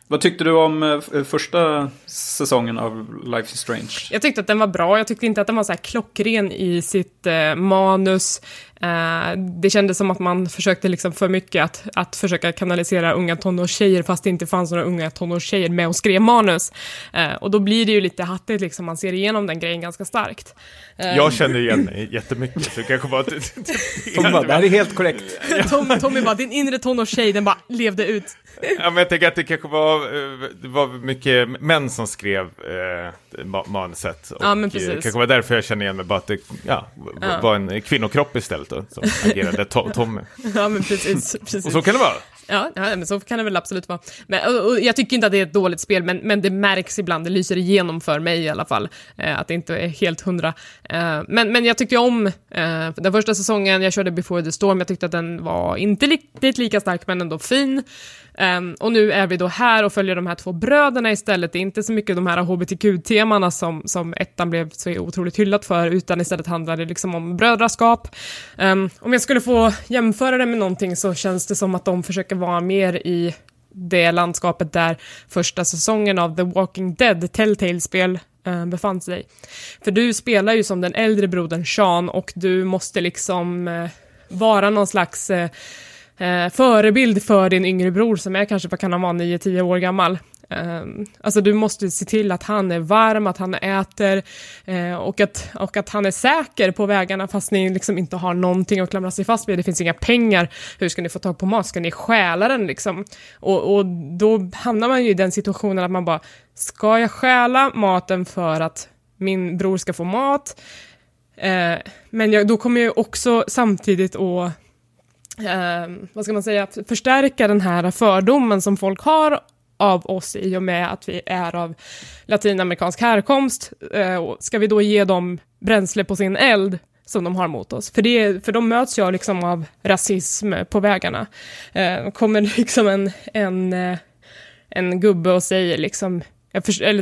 Speaker 3: Vad tyckte du om första säsongen av Life is Strange?
Speaker 1: jag tyckte att den var bra. Jag tyckte inte att den var så här klockren i sitt manus. Eh, det kändes som att man försökte liksom för mycket att, att försöka kanalisera unga tonårstjejer fast det inte fanns några unga tonårstjejer med och skrev manus. Eh, och då blir det ju lite hattigt liksom, man ser igenom den grejen ganska starkt. Eh,
Speaker 2: Jag känner igen mig jättemycket, så det kanske var...
Speaker 3: Tom bara, det här är helt korrekt. (laughs)
Speaker 1: Tom, Tommy bara, din inre tonårstjej, den bara levde ut.
Speaker 2: Ja, men jag tänker att det kanske var, det var mycket män som skrev eh, manuset. Och
Speaker 1: Ja, men
Speaker 2: eh,
Speaker 1: precis.
Speaker 2: kanske var därför jag känner igen mig, bara att det ja,
Speaker 1: Ja.
Speaker 2: var en kvinnokropp istället då, som (laughs) agerade to- Tommy.
Speaker 1: Ja, men precis. (laughs) precis.
Speaker 2: Och så kan det vara.
Speaker 1: Ja, ja, men så kan det väl absolut vara. Men, och, och jag tycker inte att det är ett dåligt spel, men, men det märks ibland, det lyser igenom för mig i alla fall, eh, att det inte är helt hundra. Eh, men, men jag tyckte om eh, den första säsongen, jag körde Before the Storm, jag tyckte att den var inte riktigt lika stark, men ändå fin. Um, och nu är vi då här och följer de här två bröderna istället. Det är inte så mycket de här hbtq-temana som, som ettan blev så otroligt hyllat för, utan istället handlar det liksom om brödraskap. Um, om jag skulle få jämföra det med någonting så känns det som att de försöker vara mer i det landskapet där första säsongen av The Walking Dead, Telltale-spel, ehm, befann sig. För du spelar ju som den äldre brodern Sean och du måste liksom eh, vara någon slags eh, eh, förebild för din yngre bror som är kanske, vad kan han vara, 9-10 år gammal. Eh, alltså du måste se till att han är varm, att han äter eh, och, att, och att han är säker på vägarna fast ni liksom inte har någonting att klamra sig fast vid. Det finns inga pengar. Hur ska ni få tag på mat? Ska ni stjäla den liksom? Och, och då hamnar man ju i den situationen att man bara, ska jag stjäla maten för att min bror ska få mat? Eh, men jag, då kommer jag också samtidigt att eh, vad ska man säga, förstärka den här fördomen som folk har av oss i och med att vi är av latinamerikansk härkomst. Eh, och ska vi då ge dem bränsle på sin eld som de har mot oss? För, det, för de möts ju liksom av rasism på vägarna. Eh, kommer (laughs) liksom en, en, eh, en gubbe och säger liksom, jag förs- eller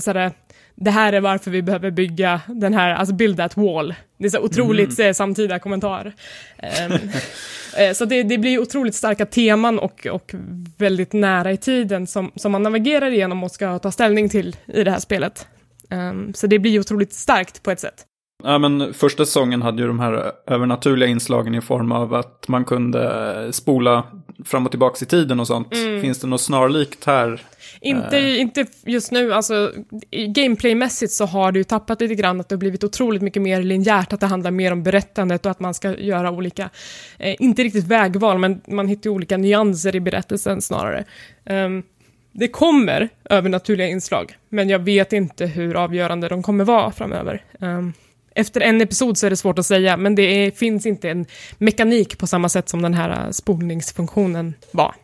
Speaker 1: det här är varför vi behöver bygga den här, alltså build that wall. Det är så otroligt eh, samtida kommentar. Ehm, (laughs) eh, så det, det blir otroligt starka teman och, och väldigt nära i tiden som, som man navigerar igenom och ska ta ställning till i det här spelet. Ehm, så det blir otroligt starkt på ett sätt.
Speaker 3: Ja, men första säsongen hade ju de här övernaturliga inslagen i form av att man kunde spola fram och tillbaka i tiden och sånt. Finns det något snarlikt här?
Speaker 1: Inte, inte just nu, alltså gameplaymässigt så har det ju tappat lite grann att det har blivit otroligt mycket mer linjärt, att det handlar mer om berättandet och att man ska göra olika, eh, inte riktigt vägval, men man hittar olika nyanser i berättelsen snarare. Ehm, det kommer övernaturliga inslag, men jag vet inte hur avgörande de kommer vara framöver. Um, efter en episod så är det svårt att säga, men det är, finns inte en mekanik på samma sätt som den här äh, spolningsfunktionen var.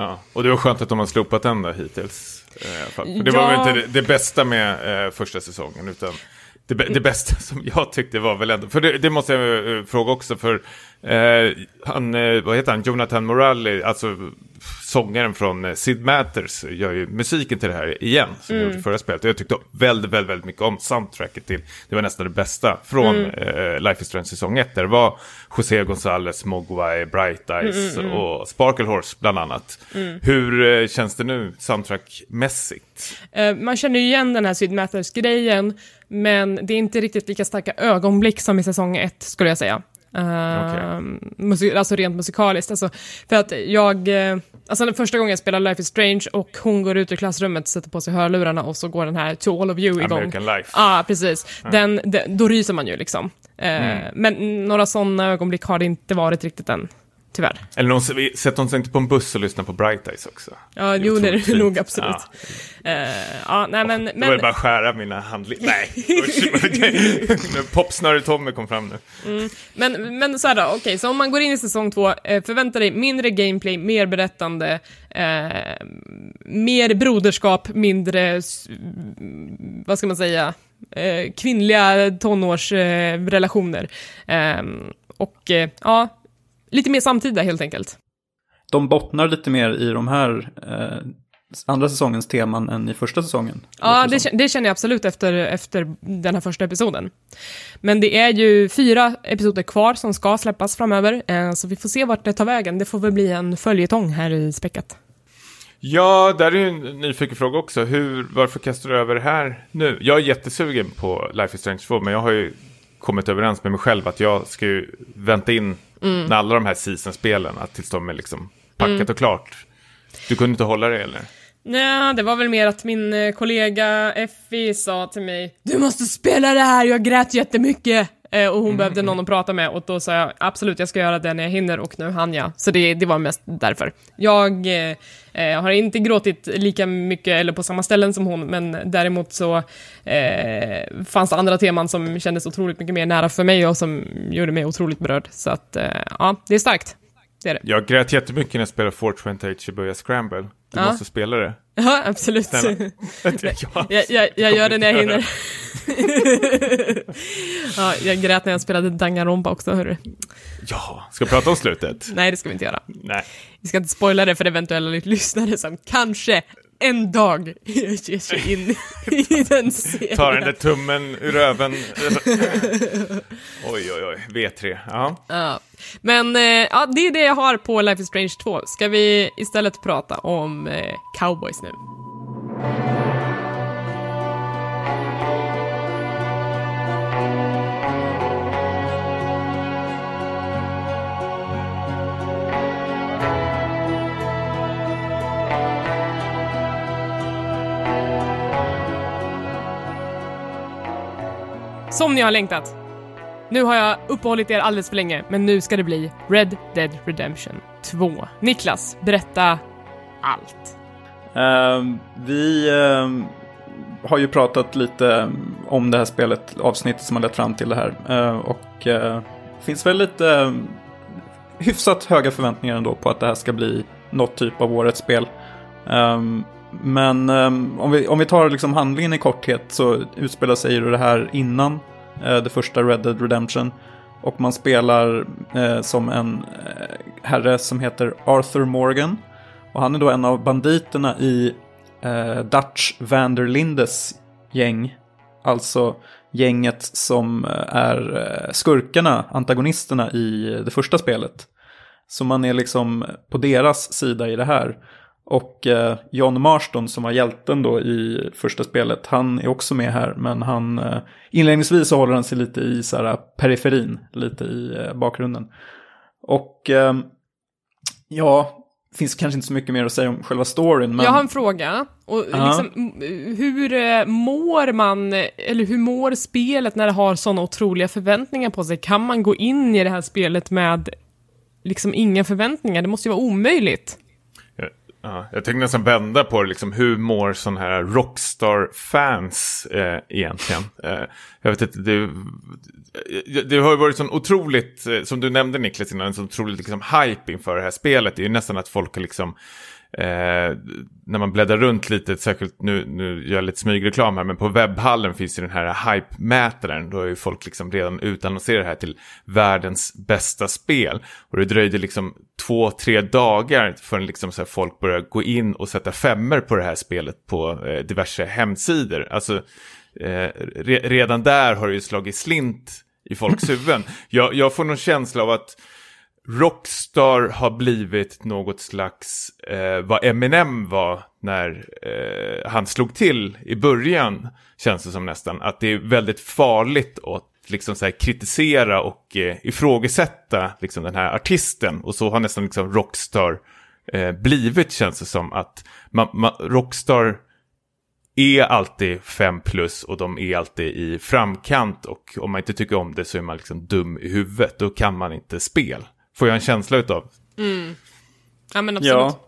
Speaker 2: Ja, och det var skönt att de har slopat den där hittills. Eh, det
Speaker 1: Ja.
Speaker 2: var väl inte det, det bästa med eh, första säsongen, utan det, det bästa som jag tyckte var väl ändå, för det, det måste jag eh, fråga också, för eh, han, eh, vad heter han, Jonathan Morelli, alltså sångaren från eh, Sid Matters, gör ju musiken till det här igen, som
Speaker 1: Mm.
Speaker 2: gjorde förra spelet. Och jag tyckte väldigt, väldigt, väldigt mycket om soundtracket till, det var nästan det bästa från
Speaker 1: Mm.
Speaker 2: eh, Life is Strange säsong 1, där det var José González, Mogwai, Bright Eyes
Speaker 1: Mm,
Speaker 2: och Sparkle Horse bland annat. Hur eh, känns det nu soundtrackmässigt?
Speaker 1: Eh, man känner ju igen den här Sid Matters-grejen, men det är inte riktigt lika starka ögonblick som i säsong ett, skulle jag säga. Uh, musik- alltså rent musikaliskt. Alltså, för att jag, eh, alltså den första gången jag spelar Life is Strange och hon går ut ur klassrummet, sätter på sig hörlurarna och så går den här To All of You igång.
Speaker 2: American Life.
Speaker 1: Ja, ah, precis. Den, den, då ryser man ju liksom. Eh,
Speaker 2: Mm.
Speaker 1: Men några sådana ögonblick har det inte varit riktigt än, tyvärr.
Speaker 2: Eller någon, sätter hon sig inte på en buss och lyssnar på Bright Eyes också?
Speaker 1: Ja,
Speaker 2: Det
Speaker 1: jo, det är det nog absolut.
Speaker 2: Ja.
Speaker 1: Eh, ja, nej men...
Speaker 2: Då
Speaker 1: men
Speaker 2: var det bara att skära mina handlingar. Nej. (laughs) Popsnöre-Tommy kom fram nu.
Speaker 1: Men, men så här då, okej, så om man går in i säsong två, eh, förvänta dig mindre gameplay, mer berättande, eh, mer broderskap, mindre, mm, vad ska man säga, eh, kvinnliga tonårsrelationer. Eh, relationer. eh, och ja, lite mer samtida helt enkelt.
Speaker 3: De bottnar lite mer i de här eh, andra säsongens teman än i första säsongen.
Speaker 1: Ja, det, det känner jag absolut efter, efter den här första episoden. Men det är ju fyra episoder kvar som ska släppas framöver, eh, så vi får se vart det tar vägen. Det får väl bli en följetong här i späckat.
Speaker 2: Ja, där är ju en nyfiken fråga också. Hur, varför kastar du över det här nu? Jag är jättesugen på Life is Strange 2, men jag har ju kommit överens med mig själv att jag ska ju vänta in
Speaker 1: Mm.
Speaker 2: när alla de här season-spelen, tills de är liksom packat
Speaker 1: Mm.
Speaker 2: och klart. Du kunde inte hålla det eller?
Speaker 1: Nej, det var väl mer att min eh, kollega Effie sa till mig Du måste spela det här, jag grät jättemycket! Eh, och hon behövde någon att prata med och då sa jag absolut, jag ska göra det när jag hinner och nu hann jag. Så det, det var mest därför. Jag eh, eh, har inte gråtit lika mycket eller på samma ställen som hon, men däremot så eh, fanns det andra teman som kändes otroligt mycket mer nära för mig och som gjorde mig otroligt berörd. Så att, eh, ja, det är starkt. Det är det.
Speaker 2: Jag grät jättemycket när jag spelade Fortune Shibuya Scramble. Du
Speaker 1: Ja.
Speaker 2: måste spela det.
Speaker 1: Ja, absolut.
Speaker 2: Snälla. (laughs)
Speaker 1: Jag, jag, jag gör det när jag hinner. (laughs) ja, jag grät när jag spelade Danganronpa också, hörru.
Speaker 2: ja, ska vi prata om slutet?
Speaker 1: Nej, det ska vi inte göra.
Speaker 2: Nej.
Speaker 1: Vi ska inte spoila det för eventuella lyssnare som kanske en dag ger sig in i (laughs) den serien.
Speaker 2: Ta den där tummen ur röven. (laughs) oj, oj, oj. V3. Ja.
Speaker 1: Ja. Men eh, ja, det är det jag har på Life is Strange 2. Ska vi istället prata om eh, cowboys nu? Som ni har längtat. Nu har jag uppehållit er alldeles för länge, men nu ska det bli Red Dead Redemption 2. Niklas, berätta allt.
Speaker 3: Ehm, vi ehm, har ju pratat lite om det här spelet, avsnittet som har lett fram till det här. Uh, och uh, finns väl lite ehm, hyfsat höga förväntningar ändå på att det här ska bli något typ av årets spel. Um, men ehm, om, vi, om vi tar liksom handlingen i korthet så utspelar sig ju det här innan eh, det första Red Dead Redemption. Och man spelar eh, som en eh, herre som heter Arthur Morgan. Och han är då en av banditerna i eh, Dutch Vanderlindes gäng. Alltså gänget som eh, är eh, skurkarna, antagonisterna i det första spelet. Så man är liksom på deras sida i det här. Och eh, John Marston som var hjälten då i första spelet, han är också med här. Men han, eh, inledningsvis så håller han sig lite i så här, periferin, lite i eh, bakgrunden. Och eh, ja, finns kanske inte så mycket mer att säga om själva storyn. Men...
Speaker 1: Jag har en fråga. Och
Speaker 3: Ja.
Speaker 1: liksom, m- hur eh, mår man, eller hur mår spelet när det har sådana otroliga förväntningar på sig? Kan man gå in i det här spelet med liksom inga förväntningar? Det måste ju vara omöjligt.
Speaker 2: Ja, jag tänkte nästan vända på det, liksom, hur mår sådana här Rockstar-fans eh, egentligen? (laughs) Eh, jag vet inte, det, eh, det har ju varit sån otroligt, eh, som du nämnde Niklas innan, en sån otroligt liksom, hype inför det här spelet. Det är ju nästan att folk har liksom Eh, när man bläddrar runt lite, särskilt nu, nu gör jag lite smygreklam här, men på webbhallen finns ju den här hype-mätaren. Då har ju folk liksom redan utannonserat det här till världens bästa spel. Och det dröjde liksom två, tre dagar förrän liksom så folk började gå in och sätta femmer på det här spelet på eh, diverse hemsidor. Alltså, eh, re redan där har det ju slagit slint i folks (laughs) huvuden. Jag, jag får någon känsla av att Rockstar har blivit något slags eh, vad Eminem var när eh, han slog till i början. Känns det som nästan. Att det är väldigt farligt att liksom så här, kritisera och eh, ifrågasätta liksom, den här artisten. Och så har nästan liksom, Rockstar eh, blivit känns det som. att man, man, Rockstar är alltid 5 plus och de är alltid i framkant. Och om man inte tycker om det så är man liksom dum i huvudet. Då kan man inte spela. Får jag en känsla utav.
Speaker 1: Mm. Ja men absolut. Ja.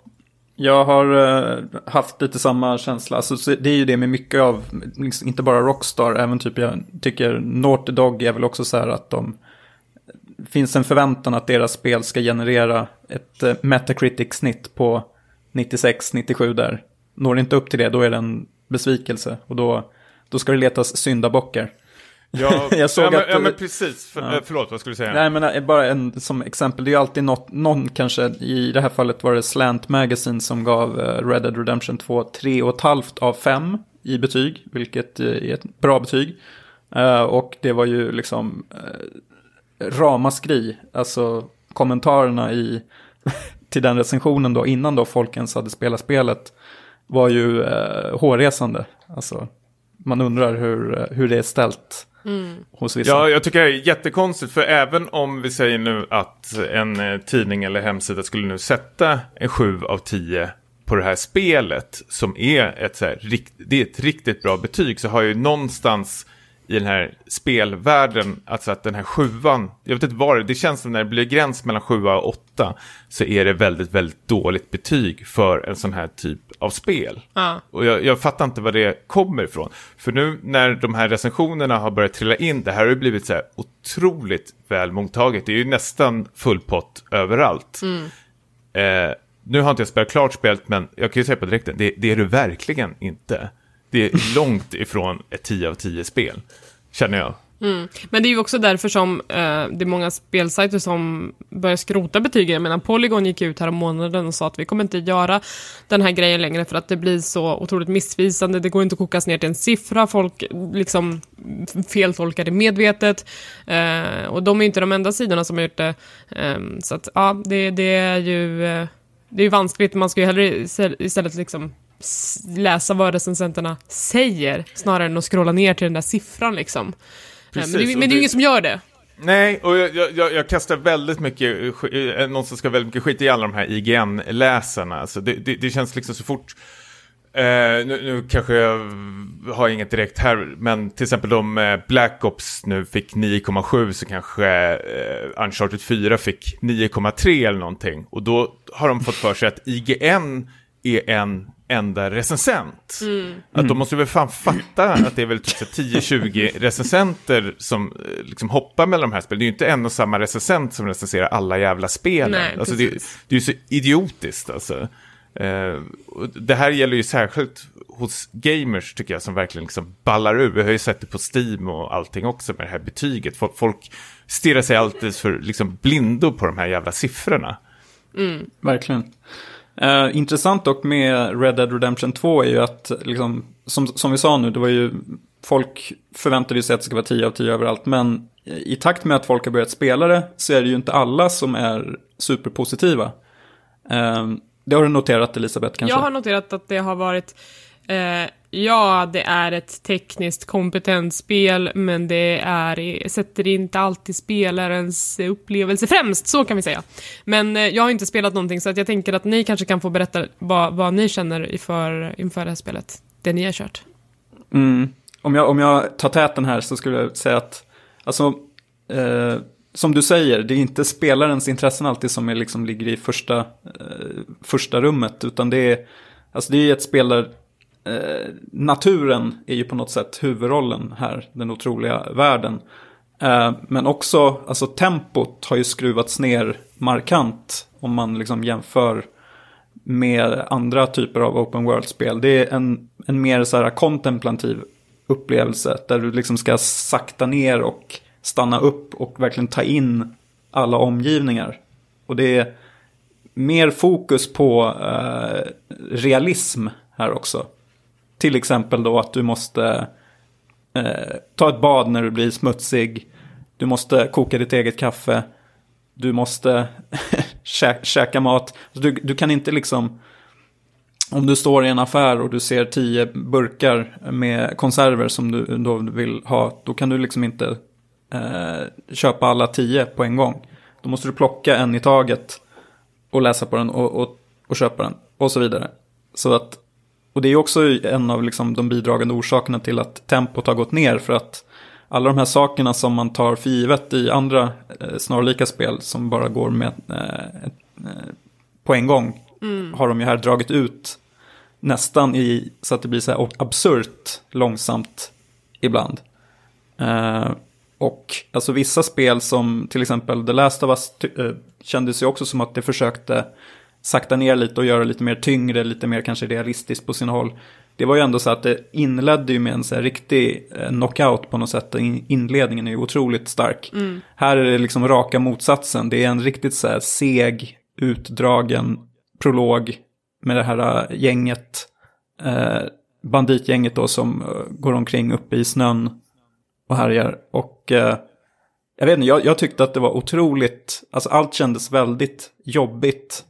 Speaker 3: Jag har uh, haft lite samma känsla. Alltså, det är ju det med mycket av, liksom, inte bara Rockstar, även typ jag tycker Naughty Dog är väl också så här att de finns en förväntan att deras spel ska generera ett uh, Metacritic-snitt på 96-97 där. Når det inte upp till det, då är det en besvikelse. Och då, då ska det letas syndabockar.
Speaker 2: Ja, (laughs) jag såg ja, men, att, ja, men precis. För, ja. Förlåt, vad skulle du säga?
Speaker 3: Nej, men eh, bara en, som exempel. Det är ju alltid något, någon kanske, i det här fallet var det Slant Magazine som gav uh, Red Dead Redemption 2 3,5 av 5 i betyg, vilket är ett bra betyg. Och det var ju liksom ramaskri, alltså kommentarerna i, (laughs) till den recensionen då, innan då folk ens hade spelat spelet, var ju hårresande. Alltså, man undrar hur, hur det är ställt
Speaker 2: Mm. Hos vissa. Ja, jag tycker det är jättekonstigt. För även om vi säger nu att en eh, tidning eller hemsida skulle nu sätta en 7 av 10 på det här spelet. Som är ett, så här, det är ett riktigt bra betyg. Så har ju någonstans i den här spelvärlden, alltså att den här sjuan, jag vet inte vad det det känns som när det blir gräns mellan sjua och åtta så är det väldigt, väldigt dåligt betyg för en sån här typ av spel.
Speaker 1: Ja.
Speaker 2: Och jag, jag, fattar inte var det kommer ifrån. För nu när de här recensionerna har börjat trilla in, det här har ju blivit så här otroligt väl mottaget. Det är ju nästan full pott överallt.
Speaker 1: Mm.
Speaker 2: Eh, nu har inte jag spelat klart spelet, men jag kan ju säga på direkten, det, det är du verkligen inte. Det är långt ifrån ett 10 av 10 spel, känner jag.
Speaker 1: Mm. Men det är ju också därför som eh, det är många spelsajter som börjar skrota betygen. Jag menar, Polygon gick ut här om månaden och sa att vi kommer inte göra den här grejen längre för att det blir så otroligt missvisande. Det går inte att kokas ner till en siffra. Folk liksom feltolkar det medvetet. Eh, och de är inte de enda sidorna som har gjort det. Eh, så att ja, det, det är ju... Eh, det är ju vanskligt, man ska ju hellre istället liksom läsa vad recensenterna säger snarare än att scrolla ner till den där siffran liksom. Precis, men det, men det är ju ingen som gör det.
Speaker 2: Nej, och jag, jag, jag, kastar väldigt mycket, eh, någon som ska väldigt mycket skit i alla de här IGN-läsarna. Alltså det, det, det, känns liksom så fort, eh, nu, nu, kanske jag har inget direkt här, men till exempel eh, Black Ops nu fick 9,7 så kanske eh, Uncharted 4 fick 9,3 eller någonting. Och då har de fått för sig att IGN är en enda recensent.
Speaker 1: Mm.
Speaker 2: Att de måste väl fan fatta att det är väl typ 10-20 (laughs) recensenter som eh, liksom hoppar mellan de här spelen. Det är ju inte en och samma recensent som recenserar alla jävla spelen.
Speaker 1: Nej,
Speaker 2: alltså det, det, är ju så idiotiskt alltså. Uh, det här gäller ju särskilt hos gamers tycker jag som verkligen liksom ballar ur. Vi har ju sett det på Steam och allting också med det här betyget. Folk, folk stirrar sig alltid för liksom blindo på de här jävla siffrorna.
Speaker 1: Mm.
Speaker 3: Verkligen. Uh, intressant dock med Red Dead Redemption 2 är ju att, liksom, som, som vi sa nu, det var ju, folk förväntade sig att det ska vara 10 av 10 överallt, men i takt med att folk har börjat spela det så är det ju inte alla som är superpositiva. Uh, det har du noterat Elisabeth kanske?
Speaker 1: Jag har noterat att det har varit Eh, ja, det är ett tekniskt kompetent spel, men det är, sätter inte alltid spelarens upplevelse främst, så kan vi säga. Men eh, jag har inte spelat någonting, så att jag tänker att ni kanske kan få berätta vad, vad ni känner inför, inför det här spelet, det ni har kört.
Speaker 3: Mm. Om, jag, om jag tar täten här så skulle jag säga att, alltså, eh, som du säger, det är inte spelarens intressen alltid som är, liksom, ligger i första, eh, första rummet. Utan det är, alltså det är ett spel där eh, naturen är ju på något sätt huvudrollen här, den otroliga världen. Eh, men också, alltså tempot har ju skruvats ner markant om man liksom jämför med andra typer av open world-spel. Det är en, en mer så här kontemplativ upplevelse där du liksom ska sakta ner och stanna upp och verkligen ta in alla omgivningar. Och det är mer fokus på eh, realism här också. Till exempel då att du måste eh, ta ett bad när du blir smutsig. Du måste koka ditt eget kaffe. Du måste (laughs) kä käka mat. Alltså, du, du kan inte liksom... Om du står i en affär och du ser tio burkar med konserver som du då vill ha. Då kan du liksom inte eh, köpa alla tio på en gång. Då måste du plocka en i taget och läsa på den och, och, och köpa den och så vidare. Så att, och det är också en av liksom de bidragande orsakerna till att tempot har gått ner för att alla de här sakerna som man tar för givet i andra eh, snarlika spel som bara går med eh, eh, på en gång mm. har de ju här dragit ut nästan i så att det blir så här absurt långsamt ibland. Eh, och alltså vissa spel som till exempel The Last of Us äh, kändes ju också som att det försökte sakta ner lite och göra lite mer tyngre, lite mer kanske realistiskt på sina håll. Det var ju ändå så att det inledde ju med en så här riktig eh, knockout på något sätt. Inledningen är ju otroligt stark. Mm. Här är det liksom raka motsatsen. Det är en riktigt så här seg, utdragen prolog med det här eh, gänget. Eh, banditgänget då som går omkring uppe i snön och härjar. Och eh, jag vet inte, jag, jag, tyckte att det var otroligt, alltså allt kändes väldigt jobbigt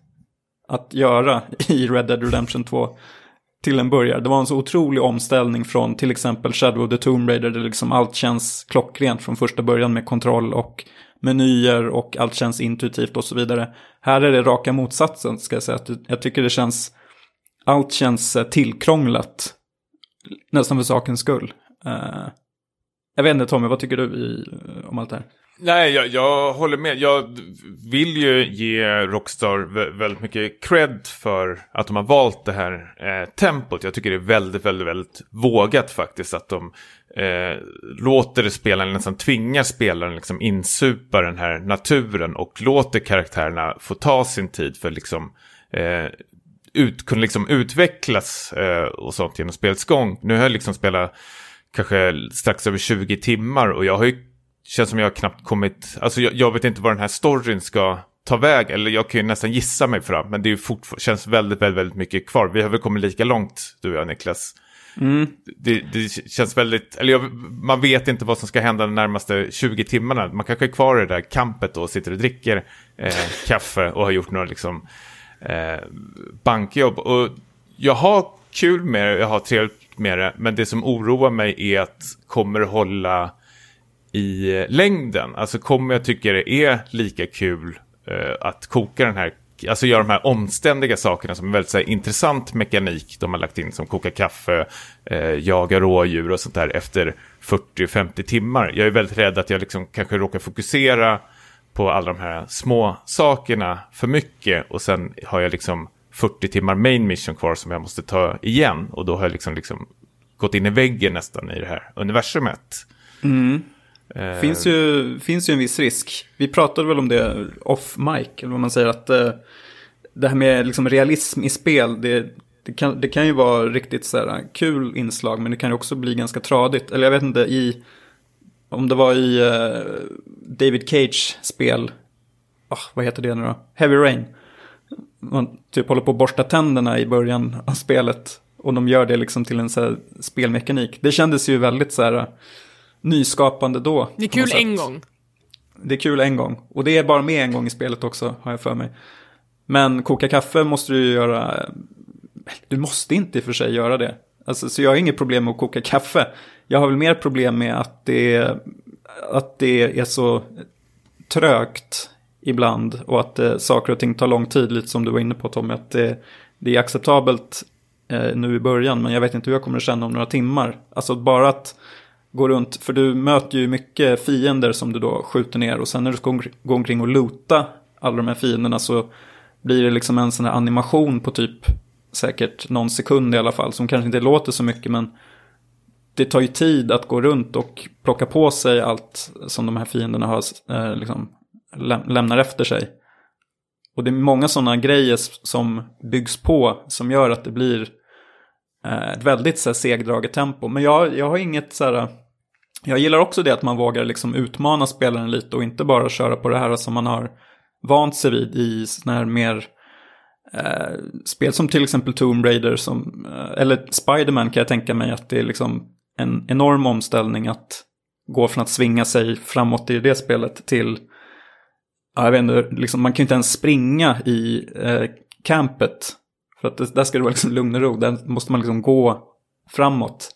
Speaker 3: att göra i Red Dead Redemption 2 till en början. Det var en så otrolig omställning från till exempel Shadow of the Tomb Raider där liksom allt känns klockrent från första början med kontroll och menyer och allt känns intuitivt och så vidare. Här är det raka motsatsen ska jag säga. Jag tycker det känns, allt känns eh, tillkrånglat. Nästan för sakens skull. Eh, jag vet inte Tommy, vad tycker du i, om allt det här?
Speaker 2: Nej, jag, jag, håller med. Jag vill ju ge Rockstar väldigt mycket cred för att de har valt det här eh, tempot. Jag tycker det är väldigt, väldigt, väldigt vågat faktiskt att de eh, låter spelaren, liksom nästan tvingar spelaren liksom insupa den här naturen och låter karaktärerna få ta sin tid för liksom eh, ut, kunna liksom utvecklas eh, och sånt genom spelets gång. Nu har jag liksom spelat kanske strax över 20 timmar och jag har ju, känns som jag har knappt kommit, alltså jag, jag vet inte vad den här storyn ska ta väg, eller jag kan ju nästan gissa mig fram, men det är ju känns väldigt, väldigt, väldigt mycket kvar. Vi har väl kommit lika långt, du och jag Niklas. Mm. Det, det, känns väldigt, eller jag, man vet inte vad som ska hända de närmaste 20 timmarna. Man kanske är kvar i det där kampet och sitter och dricker eh, (laughs) kaffe och har gjort några liksom, eh, bankjobb. Och jag har kul med det, jag har trevligt med det. Men det som oroar mig är att kommer det hålla i längden? Alltså kommer jag tycka det är lika kul eh, att koka den här Alltså göra de här omständiga sakerna som är väldigt så här, intressant mekanik de har lagt in som koka kaffe, eh, jaga rådjur och sånt där efter 40-50 timmar. Jag är väldigt rädd att jag liksom kanske råkar fokusera på alla de här små sakerna för mycket och sen har jag liksom 40 timmar main mission kvar som jag måste ta igen. Och då har jag liksom, liksom gått in i väggen nästan i det här universumet.
Speaker 3: Mm. Eh. Finns, ju, finns ju en viss risk. Vi pratade väl om det off mic, eller vad man säger, att eh, det här med liksom realism i spel, det, det, kan, det kan ju vara riktigt så här, eh, kul inslag, men det kan ju också bli ganska tradigt. Eller jag vet inte, i, om det var i eh, David Cage spel, oh, vad heter det nu då? Heavy Rain man typ håller på att borsta tänderna i början av spelet. Och de gör det liksom till en så här spelmekanik. Det kändes ju väldigt så här eh, nyskapande då.
Speaker 1: Det är kul en gång.
Speaker 3: Det är kul en gång. Och det är bara med en gång i spelet också, har jag för mig. Men koka kaffe måste du ju göra. Du måste inte i och för sig göra det. Alltså, så jag har inget problem med att koka kaffe. Jag har väl mer problem med att det, att det är så trögt ibland och att eh, saker och ting tar lång tid, lite som du var inne på Tommy, att det, det är acceptabelt eh, nu i början, men jag vet inte hur jag kommer att känna om några timmar. Alltså bara att gå runt, för du möter ju mycket fiender som du då skjuter ner och sen när du ska gå omkring och loota alla de här fienderna så blir det liksom en sån här animation på typ säkert någon sekund i alla fall som kanske inte låter så mycket men det tar ju tid att gå runt och plocka på sig allt som de här fienderna har, eh, liksom, läm lämnar efter sig. Och det är många sådana grejer som byggs på som gör att det blir eh, ett väldigt så här, segdraget tempo. Men jag, jag har inget så här, jag gillar också det att man vågar liksom utmana spelaren lite och inte bara köra på det här som man har vant sig vid i sådana här mer eh, spel som till exempel Tomb Raider som, eh, eller Spiderman kan jag tänka mig att det är liksom en enorm omställning att gå från att svinga sig framåt i det spelet till, ja, jag vet inte, liksom, man kan ju inte ens springa i eh, campet. För att det, där ska det vara liksom lugn och ro, där måste man liksom gå framåt.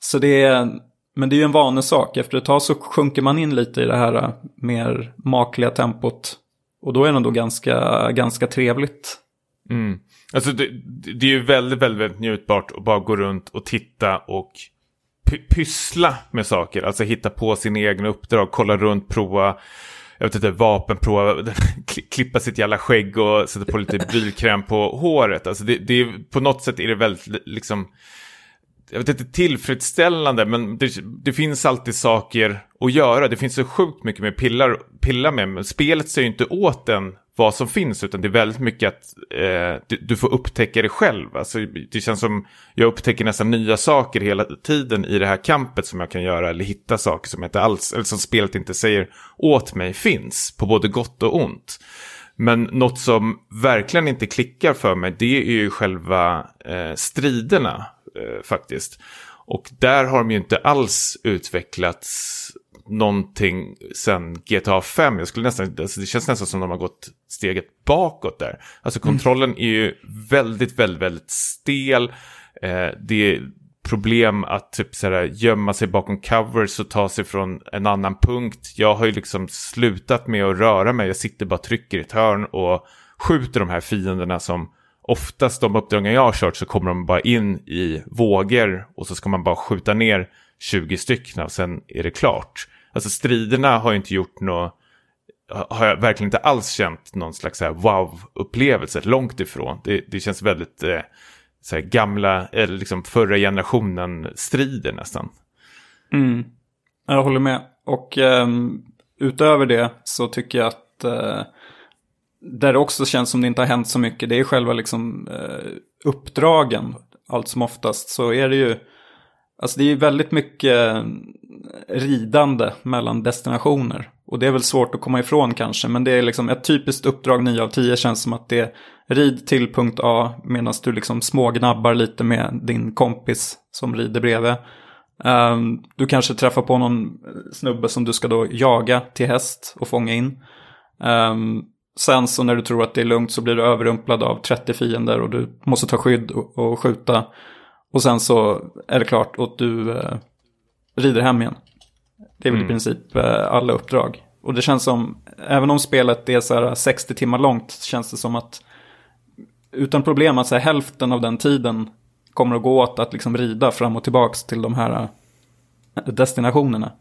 Speaker 3: Så det är, men det är ju en vanesak, efter ett tag så sjunker man in lite i det här äh, mer makliga tempot. Och då är det ändå ganska, ganska trevligt.
Speaker 2: Mm. Alltså det, det, är ju väldigt, väldigt, väldigt njutbart att bara gå runt och titta och pyssla med saker. Alltså hitta på sina egna uppdrag, kolla runt, prova jag vet inte, vapenprova, (laughs) klippa sitt jävla skägg och sätta på lite bilkräm på håret. Alltså det, det är, på något sätt är det väldigt liksom jag vet inte tillfredsställande, men det, det, finns alltid saker att göra. Det finns så sjukt mycket med pillar, pilla med, men spelet säger ju inte åt en vad som finns, utan det är väldigt mycket att eh, du, du, får upptäcka det själv. Alltså, det känns som jag upptäcker nästan nya saker hela tiden i det här kampet som jag kan göra, eller hitta saker som, inte alls, eller som spelet inte säger åt mig finns, på både gott och ont. Men något som verkligen inte klickar för mig, det är ju själva eh, striderna eh, faktiskt. Och där har de ju inte alls utvecklats någonting sen GTA 5. Jag skulle nästan, alltså det känns nästan som de har gått steget bakåt där. Alltså mm. kontrollen mm. är ju väldigt, väldigt, väldigt stel. Eh, det är problem att typ så gömma sig bakom covers och ta sig från en annan punkt. Jag har ju liksom slutat med att röra mig. Jag sitter bara och trycker i ett hörn och skjuter de här fienderna som oftast de uppdragen jag har kört så kommer de bara in i vågor och så ska man bara skjuta ner 20 stycken och sen är det klart. Alltså striderna har ju inte gjort något, har jag verkligen inte alls känt någon slags wow-upplevelse, långt ifrån. Det, det känns väldigt eh, så här, gamla, eller liksom förra generationen strider nästan.
Speaker 3: Mm. Jag håller med. Och eh, utöver det så tycker jag att eh, där det också känns som det inte har hänt så mycket, det är själva liksom eh, uppdragen. Allt som oftast så är det ju, alltså det är väldigt mycket eh, ridande mellan destinationer. Och det är väl svårt att komma ifrån kanske, men det är liksom ett typiskt uppdrag 9 av 10 känns som att det är rid till punkt A medan du liksom smågnabbar lite med din kompis som rider bredvid. Um, du kanske träffar på någon eh, snubbe som du ska då jaga till häst och fånga in. Um, Sen så när du tror att det är lugnt så blir du överrumplad av 30 fiender och du måste ta skydd och, och skjuta. Och sen så är det klart och du eh, rider hem igen. Det är väl mm. i princip eh, alla uppdrag. Och det känns som, även om spelet är så här 60 timmar långt, känns det som att utan problem att så här, hälften av den tiden kommer att gå åt att liksom rida fram och tillbaka till de här eh, destinationerna.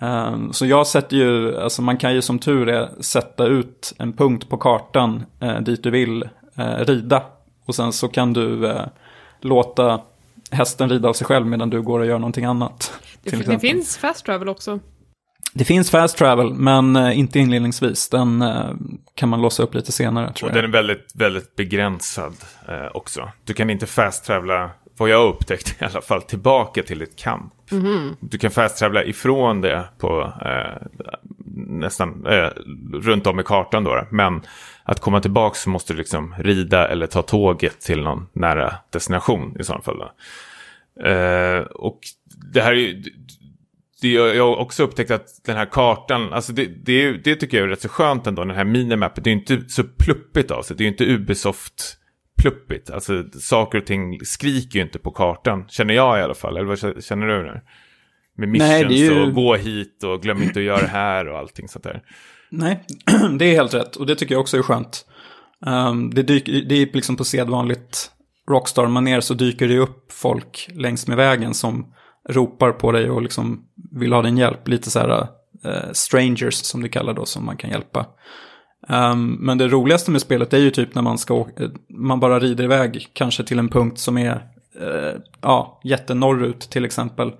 Speaker 3: Um, så jag sätter ju, alltså man kan ju som tur är sätta ut en punkt på kartan uh, dit du vill uh, rida. Och sen så kan du uh, låta hästen rida av sig själv medan du går och gör någonting annat.
Speaker 1: Det, det finns fast travel också.
Speaker 3: Det finns fast travel, men inte inledningsvis. Den kan man låsa upp lite senare. Tror
Speaker 2: och jag. den är väldigt, väldigt begränsad också. Du kan inte fast travela vad jag upptäckte i alla fall, tillbaka till ett kamp. Mm. Du kan fast ifrån det på eh, nästan eh, runt om i kartan då. Men att komma tillbaka så måste du liksom rida eller ta tåget till någon nära destination i så fall. Eh, och det här är ju, det, jag har också upptäckt att den här kartan, alltså det, det, det tycker jag är rätt så skönt ändå, den här minimappen, det är inte så pluppigt av sig, det är inte Ubisoft pluppigt. Alltså saker och ting skriker ju inte på kartan, känner jag i alla fall. Eller vad känner du? Nu? Med missions Nej, ju... och gå hit och glöm inte att göra det här och allting sånt där.
Speaker 3: Nej, (clears throat) det är helt rätt och det tycker jag också är skönt. Um, det, dyker, det är liksom på sedvanligt Rockstar-manér så dyker det upp folk längs med vägen som ropar på dig och liksom vill ha din hjälp. Lite så här uh, strangers som du kallar då som man kan hjälpa. Um, men det roligaste med spelet är ju typ när man ska man bara rider iväg kanske till en punkt som är uh, ja, jättenorrut till exempel.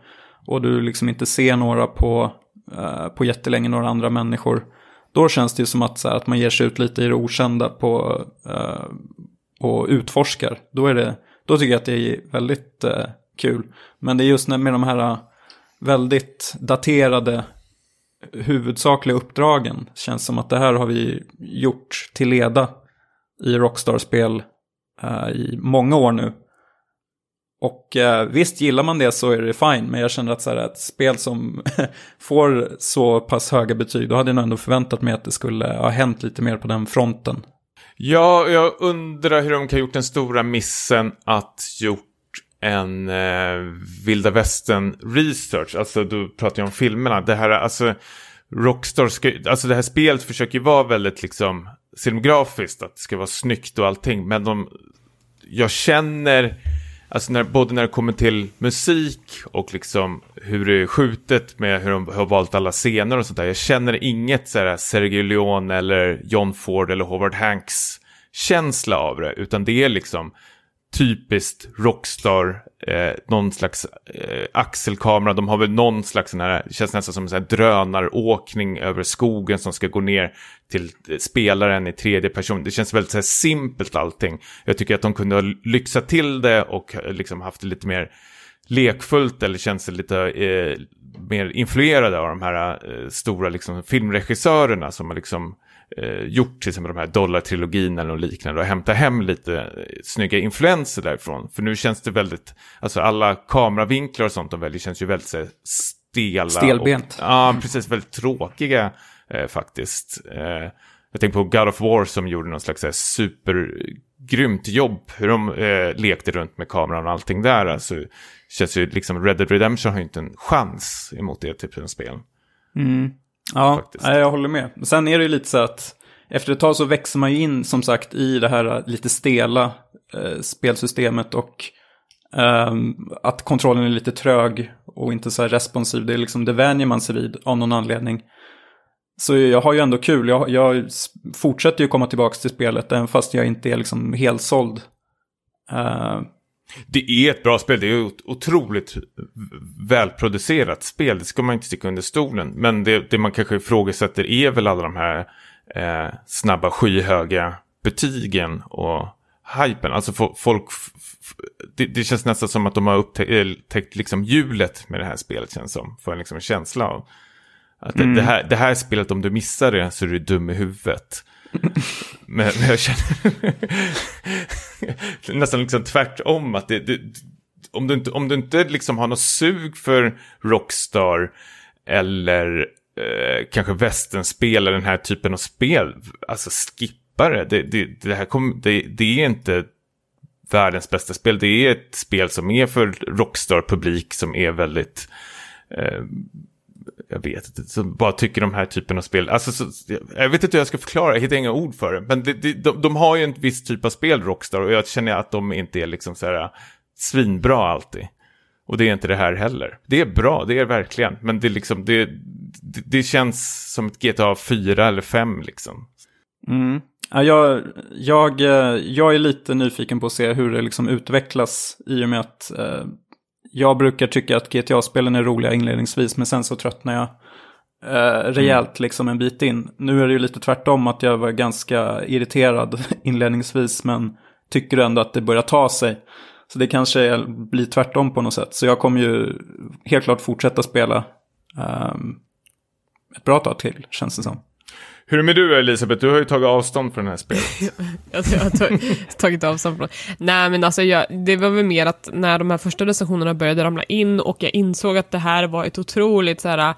Speaker 3: Och du liksom inte ser några på, uh, på jättelänge, några andra människor. Då känns det ju som att, så här, att man ger sig ut lite i det okända på, uh, och utforskar. Då, är det, då tycker jag att det är väldigt uh, kul. Men det är just med de här väldigt daterade huvudsakliga uppdragen. Känns som att det här har vi gjort till leda i Rockstar-spel eh, i många år nu. Och eh, visst, gillar man det så är det fine, men jag känner att så här, ett spel som (laughs) får så pass höga betyg, då hade jag nog ändå förväntat mig att det skulle ha hänt lite mer på den fronten.
Speaker 2: Ja, jag undrar hur de kan ha gjort den stora missen att gjort en eh, vilda västern research, alltså då pratar jag om filmerna, det här, alltså Rockstar, ska, alltså det här spelet försöker ju vara väldigt liksom cinemografiskt. att det ska vara snyggt och allting, men de, jag känner, alltså när, både när det kommer till musik och liksom hur det är skjutet med hur de har valt alla scener och sånt där, jag känner inget så här Sergio Leone eller John Ford eller Howard Hanks känsla av det, utan det är liksom typiskt Rockstar, eh, någon slags eh, axelkamera. De har väl någon slags sån här, det känns nästan som en sån här drönaråkning över skogen som ska gå ner till eh, spelaren i tredje person. Det känns väldigt så här simpelt allting. Jag tycker att de kunde ha lyxat till det och eh, liksom haft det lite mer lekfullt eller känns det lite eh, mer influerade av de här eh, stora liksom, filmregissörerna som har liksom eh, gjort till exempel de här dollartrilogin eller liknande och hämta hem lite eh, snygga influenser därifrån. För nu känns det väldigt, alltså alla kameravinklar och sånt de väljer känns ju väldigt så, stela.
Speaker 3: Stelbent.
Speaker 2: Och, ja, precis, väldigt tråkiga eh, faktiskt. Eh, jag tänker på God of War som gjorde någon slags supergrymt jobb. Hur de eh, lekte runt med kameran och allting där. Alltså, känns ju liksom Red Dead Redemption har ju inte en chans emot det typen av spel.
Speaker 3: Mm. Ja, faktiskt. jag håller med. Sen är det ju lite så att efter ett tag så växer man ju in som sagt i det här lite stela eh, spelsystemet och eh, att kontrollen är lite trög och inte så här responsiv. Det är liksom det vänjer man sig vid av någon anledning. Så jag har ju ändå kul. Jag, jag fortsätter ju komma tillbaka till spelet även fast jag inte är liksom helt såld.
Speaker 2: Det är ett bra spel, det är ett otroligt välproducerat spel, det ska man inte sticka under stolen. Men det, det man kanske ifrågasätter är väl alla de här eh, snabba skyhöga betygen och hypen. Alltså folk, det, det, känns nästan som att de har upptäckt liksom hjulet med det här spelet känns som. Får liksom en känsla av. Att mm. det, här, det här spelet, om du missar det så är du dum i huvudet. (laughs) men, men jag känner (laughs) nästan liksom tvärtom. Att det, det, om, du inte, om du inte liksom har något sug för Rockstar eller eh, kanske västernspel eller den här typen av spel, alltså skippa det. Det, det, det här kom, det, det är inte världens bästa spel. Det är ett spel som är för Rockstar-publik som är väldigt eh, jag vet inte, som bara tycker de här typen av spel. Alltså, så, jag vet inte hur jag ska förklara, jag hittar inga ord för det. Men det, det, de, de, har ju en viss typ av spel, Rockstar, och jag känner att de inte är liksom så här äh, svinbra alltid. Och det är inte det här heller. Det är bra, det är verkligen. Men det, liksom, det, det, det känns som ett GTA 4 eller 5 liksom.
Speaker 3: Mm. Ja, jag, jag, eh, jag är lite nyfiken på att se hur det liksom utvecklas i och med att eh, jag brukar tycka att GTA-spelen är roliga inledningsvis, men sen så tröttnar jag eh, rejält mm. liksom en bit in. Nu är det ju lite tvärtom att jag var ganska irriterad (laughs) inledningsvis, men tycker ändå att det börjar ta sig. Så det kanske blir tvärtom på något sätt. Så jag kommer ju helt klart fortsätta spela um, ett bra tag till, känns det som.
Speaker 2: Hur är det med du Elisabeth? Du har ju tagit avstånd från det här spelet. (laughs)
Speaker 1: jag har tagit avstånd från det. Nej men alltså jag, det var väl mer att när de här första recensionerna började ramla in och jag insåg att det här var ett otroligt så här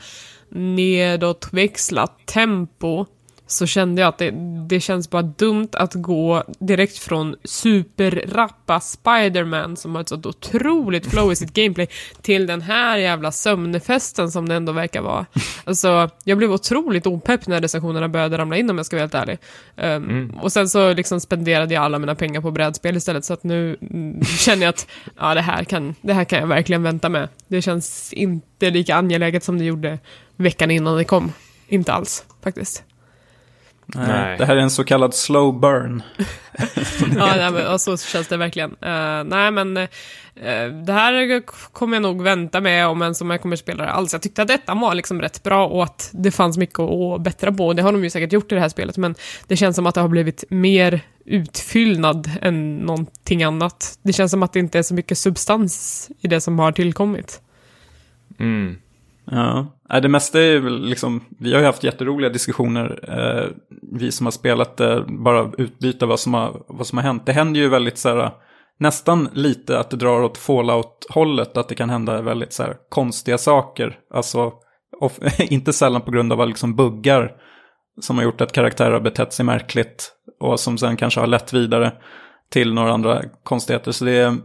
Speaker 1: nedåtväxlat tempo så kände jag att det, det känns bara dumt att gå direkt från superrappa Spiderman som har ett sånt otroligt flow i sitt gameplay till den här jävla sömnfesten som det ändå verkar vara. (laughs) Alltså, jag blev otroligt opepp när recensionerna började ramla in om jag ska vara helt ärlig. Um, mm. Och sen så liksom spenderade jag alla mina pengar på brädspel istället så att nu mm, känner jag att ja, det, här kan, det här kan jag verkligen vänta med. Det känns inte lika angeläget som det gjorde veckan innan det kom. Inte alls, faktiskt.
Speaker 3: Nej. Det här är en så kallad slow burn. (laughs)
Speaker 1: ja, nej, men, och så känns det verkligen. Uh, nej, men uh, det här kommer jag nog vänta med om en som jag kommer spela det alls. Jag tyckte att detta var liksom rätt bra och att det fanns mycket att bättra på. Det har de ju säkert gjort i det här spelet, men det känns som att det har blivit mer utfyllnad än någonting annat. Det känns som att det inte är så mycket substans i det som har tillkommit.
Speaker 3: Mm. Ja, äh, det mesta är väl liksom, vi har ju haft jätteroliga diskussioner, eh, vi som har spelat det, bara utbyta vad som har, vad som har hänt. Det händer ju väldigt så här, nästan lite att det drar åt fallout-hållet, att det kan hända väldigt så här konstiga saker. Alltså, of, (laughs) inte sällan på grund av liksom buggar som har gjort att karaktärer har betett sig märkligt och som sen kanske har lett vidare till några andra konstigheter. Så det är,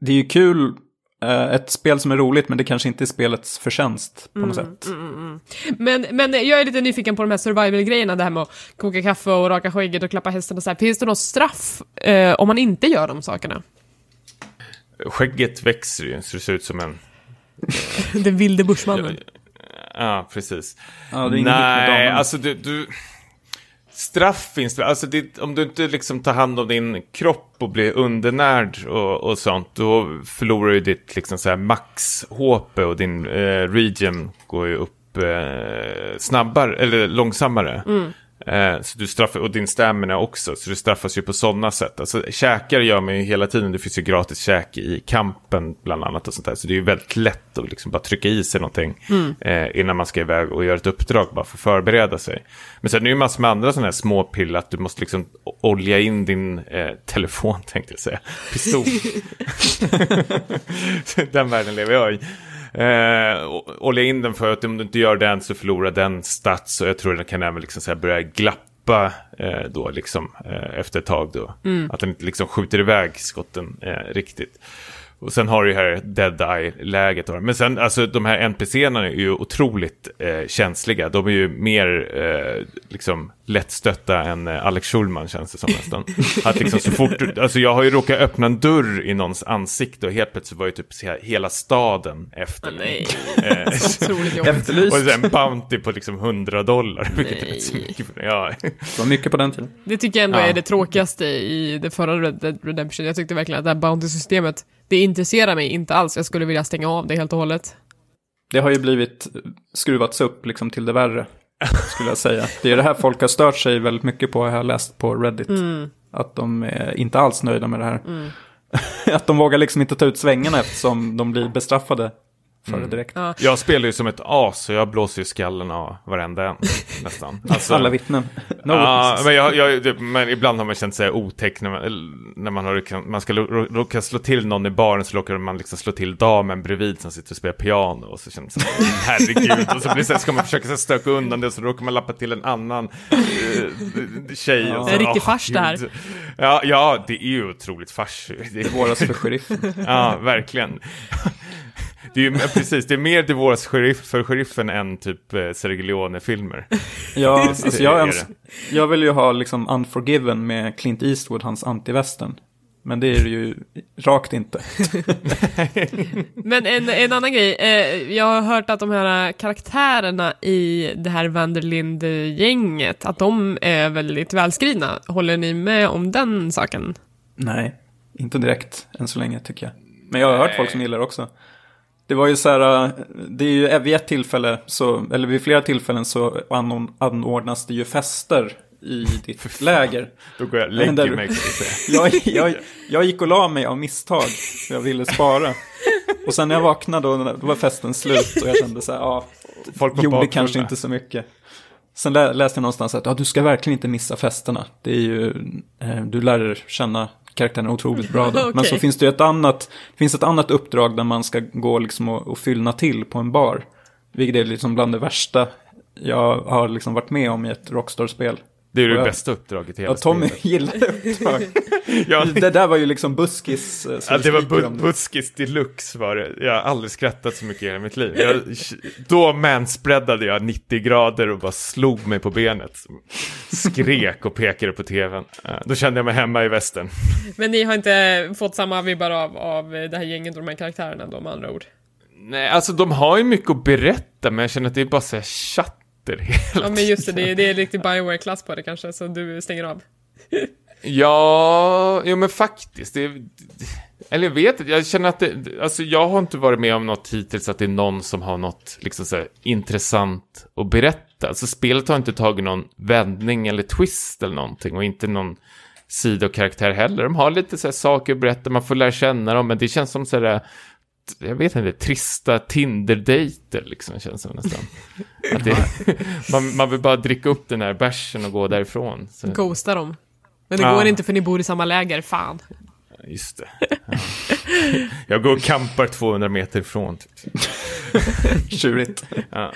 Speaker 3: det är ju kul ett spel som är roligt men det kanske inte är spelets förtjänst på något mm, sätt. Mm, mm,
Speaker 1: mm. men, men jag är lite nyfiken på de här survival-grejerna, det här med att koka kaffe och raka skägget och klappa hästen och så här. Finns det något straff eh, om man inte gör de sakerna?
Speaker 2: Skägget växer ju så det ser ut som en... (laughs)
Speaker 1: Den vilde bushmannen.
Speaker 2: Ja, precis. Ja, Nej, alltså du, du straff finns det, alltså det, om du inte liksom tar hand om din kropp och blir undernärd och, och sånt, då förlorar du ditt liksom så här max-HP och din eh, region går ju upp eh, snabbare, eller långsammare. Mm. Eh, så du straffar, och din stamina också, så du straffas ju på sådana sätt. Alltså käkar gör man ju hela tiden, det finns ju gratis käk i kampen bland annat och sånt där. Så det är ju väldigt lätt att liksom bara trycka i sig någonting mm. eh, innan man ska iväg och göra ett uppdrag bara för att förbereda sig. Men sen är det ju massor med andra sådana här små pill att du måste liksom olja in din eh, telefon (laughs) tänkte jag säga, pistol. (laughs) (laughs) Den världen lever jag i. Eh, olja in den för att om du inte gör den så förlorar den stats och jag tror den kan även liksom så börja glappa eh, då liksom eh, efter ett tag då. Mm. Att den inte liksom skjuter iväg skotten eh, riktigt. Och sen har du ju här Dead Eye-läget. Men sen, alltså de här NPCerna är ju otroligt eh, känsliga. De är ju mer eh, liksom lättstötta än eh, Alex Schulman känns det som nästan. (laughs) Att liksom så fort, alltså jag har ju råkat öppna en dörr i någons ansikte och helt plötsligt var ju typ hela staden efter
Speaker 1: mig. Nej, eh, (laughs) otroligt
Speaker 2: jobbigt. Och sen (laughs) bounty på liksom 100 dollar. Vilket är så mycket. Ja.
Speaker 3: Det var mycket på den tiden.
Speaker 1: Det tycker jag ändå ja. är det tråkigaste i det förra Red Dead Redemption. Jag tyckte verkligen att det här bounty-systemet det intresserar mig inte alls. Jag skulle vilja stänga av det helt och hållet.
Speaker 3: Det har ju blivit skruvats upp liksom till det värre, skulle jag säga. Det är det här folk har stört sig väldigt mycket på, jag har läst på Reddit. Mm. Att de är inte alls nöjda med det här. Mm. (laughs) att de vågar liksom inte ta ut svängarna eftersom de blir bestraffade för mm. det direkt.
Speaker 2: Ja. Jag spelar ju som ett as och jag blåser ju skallen av varenda en (laughs) nästan.
Speaker 3: Alltså, Alla vittnen. (laughs)
Speaker 2: No ja, men, jag, jag, men ibland har man känt sig otäck när man, när man, har, man ska råka slå till någon i baren så råkar man liksom slå till damen bredvid som sitter och spelar piano och så känner man så herregud och så, blir så ska man försöka så stöka undan det och så råkar man lappa till en annan uh, tjej. Ja.
Speaker 1: Och så, en riktig oh, fars det här.
Speaker 2: Ja, ja, det är ju otroligt fars.
Speaker 3: Det är våras för sheriffen.
Speaker 2: ja, verkligen. Det är ju precis, det är mer Divoras sheriff för sheriffen än typ eh, Sergio Leone-filmer.
Speaker 3: Ja, (laughs) alltså jag, ens, jag vill ju ha liksom Unforgiven med Clint Eastwood, hans antivästern. Men det är det ju rakt inte. (laughs)
Speaker 1: Men en, en annan grej, eh, jag har hört att de här karaktärerna i det här Vanderlind-gänget, att de är väldigt välskrivna. Håller ni med om den saken?
Speaker 3: Nej, inte direkt än så länge tycker jag. Men jag har hört folk som gillar det också. Det var ju så här, det är ju vid ett tillfälle, så, eller vid flera tillfällen så anordnas det ju fester i (laughs) ditt läger.
Speaker 2: Då går jag och lägger där, mig kan (laughs)
Speaker 3: jag, jag, (laughs) jag gick och la mig av misstag, för jag ville spara. Och sen när jag vaknade då, då var festen slut och jag kände så här, ja, Folk gjorde kanske inte så mycket. Sen läste jag någonstans att ja, du ska verkligen inte missa festerna. Det är ju, eh, du lär känna karaktären otroligt bra. Då. okay. (laughs) Men så finns det ett annat, finns ett annat uppdrag där man ska gå liksom och, och fyllna till på en bar. Vilket är liksom bland det värsta jag har liksom varit med om i ett Rockstar-spel.
Speaker 2: Det är det
Speaker 3: Ja.
Speaker 2: bästa uppdraget i hela
Speaker 3: Ja, Tommy
Speaker 2: spelet. (laughs)
Speaker 3: gillar uppdrag. (laughs)
Speaker 2: Ja,
Speaker 3: Det där var ju liksom buskis. eh,
Speaker 2: Ja, det var bu- buskis deluxe var det. Jag har aldrig skrattat så mycket i hela mitt liv. Jag, då manspreadade jag 90 grader och bara slog mig på benet. Skrek och pekade på tvn. Då kände jag mig hemma i västern.
Speaker 1: Men ni har inte fått samma vibbar av, av det här gänget och de här karaktärerna då med andra ord?
Speaker 2: Nej, alltså de har ju mycket att berätta, men jag känner att det är bara så här chatter hela
Speaker 1: Ja men just det, det är, det är riktigt (laughs) Bioware-klass på det kanske, så du stänger av. (laughs)
Speaker 2: Ja, jo men faktiskt. Det, eller jag vet inte, jag känner att det, alltså jag har inte varit med om något hittills att det är någon som har något liksom så här, intressant att berätta. Alltså spelet har inte tagit någon vändning eller twist eller någonting och inte någon sidokaraktär heller. De har lite så här saker att berätta, man får lära känna dem, men det känns som så här, jag vet inte, trista Tinder-dejter liksom känns det nästan. (laughs) Att det, man, man vill bara dricka upp den här bärsen och gå därifrån. Så.
Speaker 1: Ghosta dem. Men det
Speaker 2: Ja.
Speaker 1: går inte för ni bor i samma läger, fan.
Speaker 2: Just det. Ja. Jag går och campar 200 meter ifrån. Typ. (laughs)
Speaker 3: Tjurigt.
Speaker 2: Ja.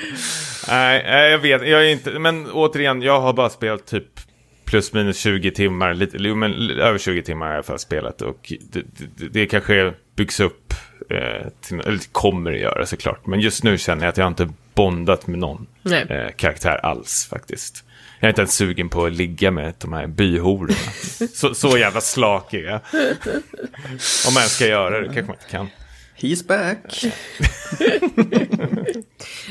Speaker 2: Nej, jag vet. Jag är inte, men återigen, jag har bara spelat typ plus minus 20 timmar, lite, men över 20 timmar har jag i alla fall spelat och det, det, det kanske byggs upp, till, eller kommer det göra såklart, men just nu känner jag att jag inte bondat med någon eh, karaktär alls faktiskt. Jag är inte ens sugen på att ligga med de här byhororna. (laughs) Så, så jävla slak är jag. Om man ska göra det, kanske man inte kan.
Speaker 3: He's back. (laughs)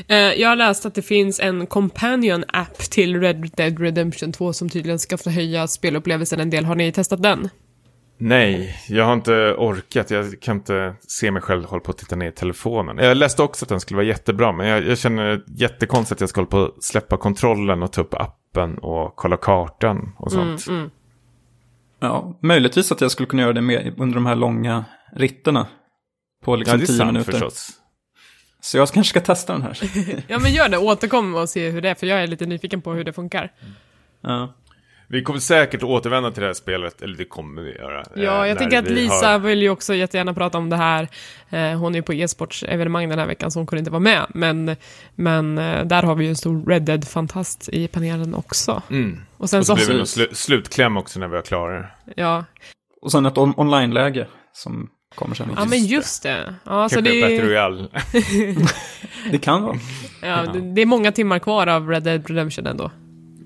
Speaker 1: Eh, jag har läst att det finns en companion app till Red Dead Redemption 2 som tydligen ska förhöja spelupplevelsen en del. Har ni testat den?
Speaker 2: Nej, jag har inte orkat. Jag kan inte se mig själv hålla på att titta ner i telefonen. Jag läste också att den skulle vara jättebra, men jag, jag känner jättekonstigt att jag ska hålla på att släppa kontrollen och ta upp appen och kolla kartan och sånt.
Speaker 1: Mm,
Speaker 3: Ja, möjligtvis att jag skulle kunna göra det med under de här långa ritterna. På
Speaker 2: Ja,
Speaker 3: liksom
Speaker 2: det är
Speaker 3: 10
Speaker 2: sant
Speaker 3: minuter.
Speaker 2: förstås.
Speaker 3: Så jag kanske ska testa den här. (laughs)
Speaker 1: Ja men gör det, återkom och se hur det är, för jag är lite nyfiken på hur det funkar.
Speaker 3: Ja.
Speaker 2: Vi kommer säkert återvända till det här spelet, eller det kommer vi göra. eh,
Speaker 1: Ja, jag
Speaker 2: när
Speaker 1: tänker att Lisa
Speaker 2: har-
Speaker 1: vill ju också jättegärna prata om det här. Eh, hon är ju på e-sportsevenemang den här veckan, så hon kunde inte vara med. Men, men eh, där har vi ju en stor Red Dead-fantast i panelen också.
Speaker 2: Mm.
Speaker 1: Och sen
Speaker 2: Och så
Speaker 1: så,
Speaker 2: blir det någon slu- slutkläm också när vi har klarat det.
Speaker 1: ja.
Speaker 3: Och sen ett on- online-läge som kommer sen.
Speaker 1: ja, men just det. Ja, så det,
Speaker 2: Battle
Speaker 1: är,
Speaker 2: Royale. (laughs)
Speaker 3: Det kan vara.
Speaker 1: ja, det, det är många timmar kvar av Red Dead Redemption ändå.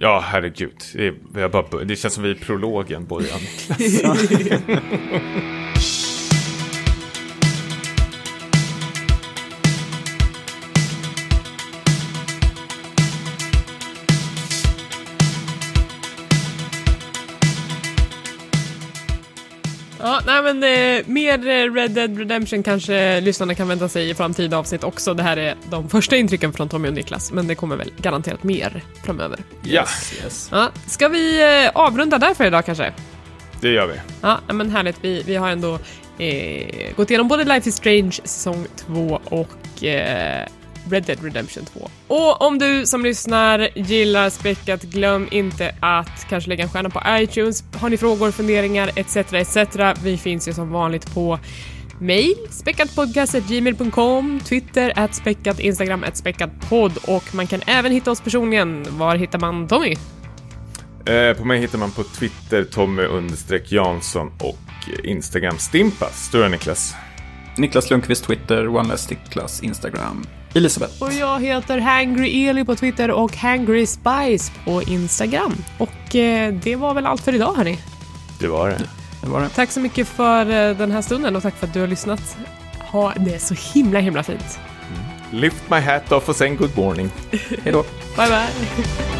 Speaker 2: Ja, herregud. Det, är, vi har bara, det känns som vi är i prologen, Bojan. (laughs) (laughs)
Speaker 1: nej men eh, mer eh, Red Dead Redemption kanske lyssnarna kan vänta sig i framtida avsnitt också. Det här är de första intrycken från Tommy och Niklas, men det kommer väl garanterat mer framöver.
Speaker 2: Ja,
Speaker 3: Yes.
Speaker 1: Ja, ska vi eh, avrunda där för idag kanske?
Speaker 2: det gör vi.
Speaker 1: Ja, men härligt. Vi, vi har ändå eh, gått igenom både Life is Strange säsong 2 och eh, Red Dead Redemption 2. Och om du som lyssnar gillar Späckat, glöm inte att kanske lägga en stjärna på iTunes. Har ni frågor, funderingar etc. etc. Vi finns ju som vanligt på mail, späckatpodcast.gmail.com, Twitter, at späckat, Instagram, at späckatpodd och man kan även hitta oss personligen. Var hittar man Tommy?
Speaker 2: Eh, på mig hittar man på Twitter Tommy understreck Jansson och Instagram Stimpas. Stora Niklas.
Speaker 3: Niklas Lundqvist, Twitter, One Less Niklas, Instagram. Elisabeth.
Speaker 1: Och jag heter Hangry Eli på Twitter och Hangry Spice på Instagram. Och eh, det var väl allt för idag hörni.
Speaker 2: Det var det.
Speaker 3: Det var det.
Speaker 1: Tack så mycket för eh, den här stunden och tack för att du har lyssnat. Ha det så himla himla fint.
Speaker 2: Lift my hat off och sen good morning. (laughs)
Speaker 3: Hej då.
Speaker 1: Bye bye! (laughs)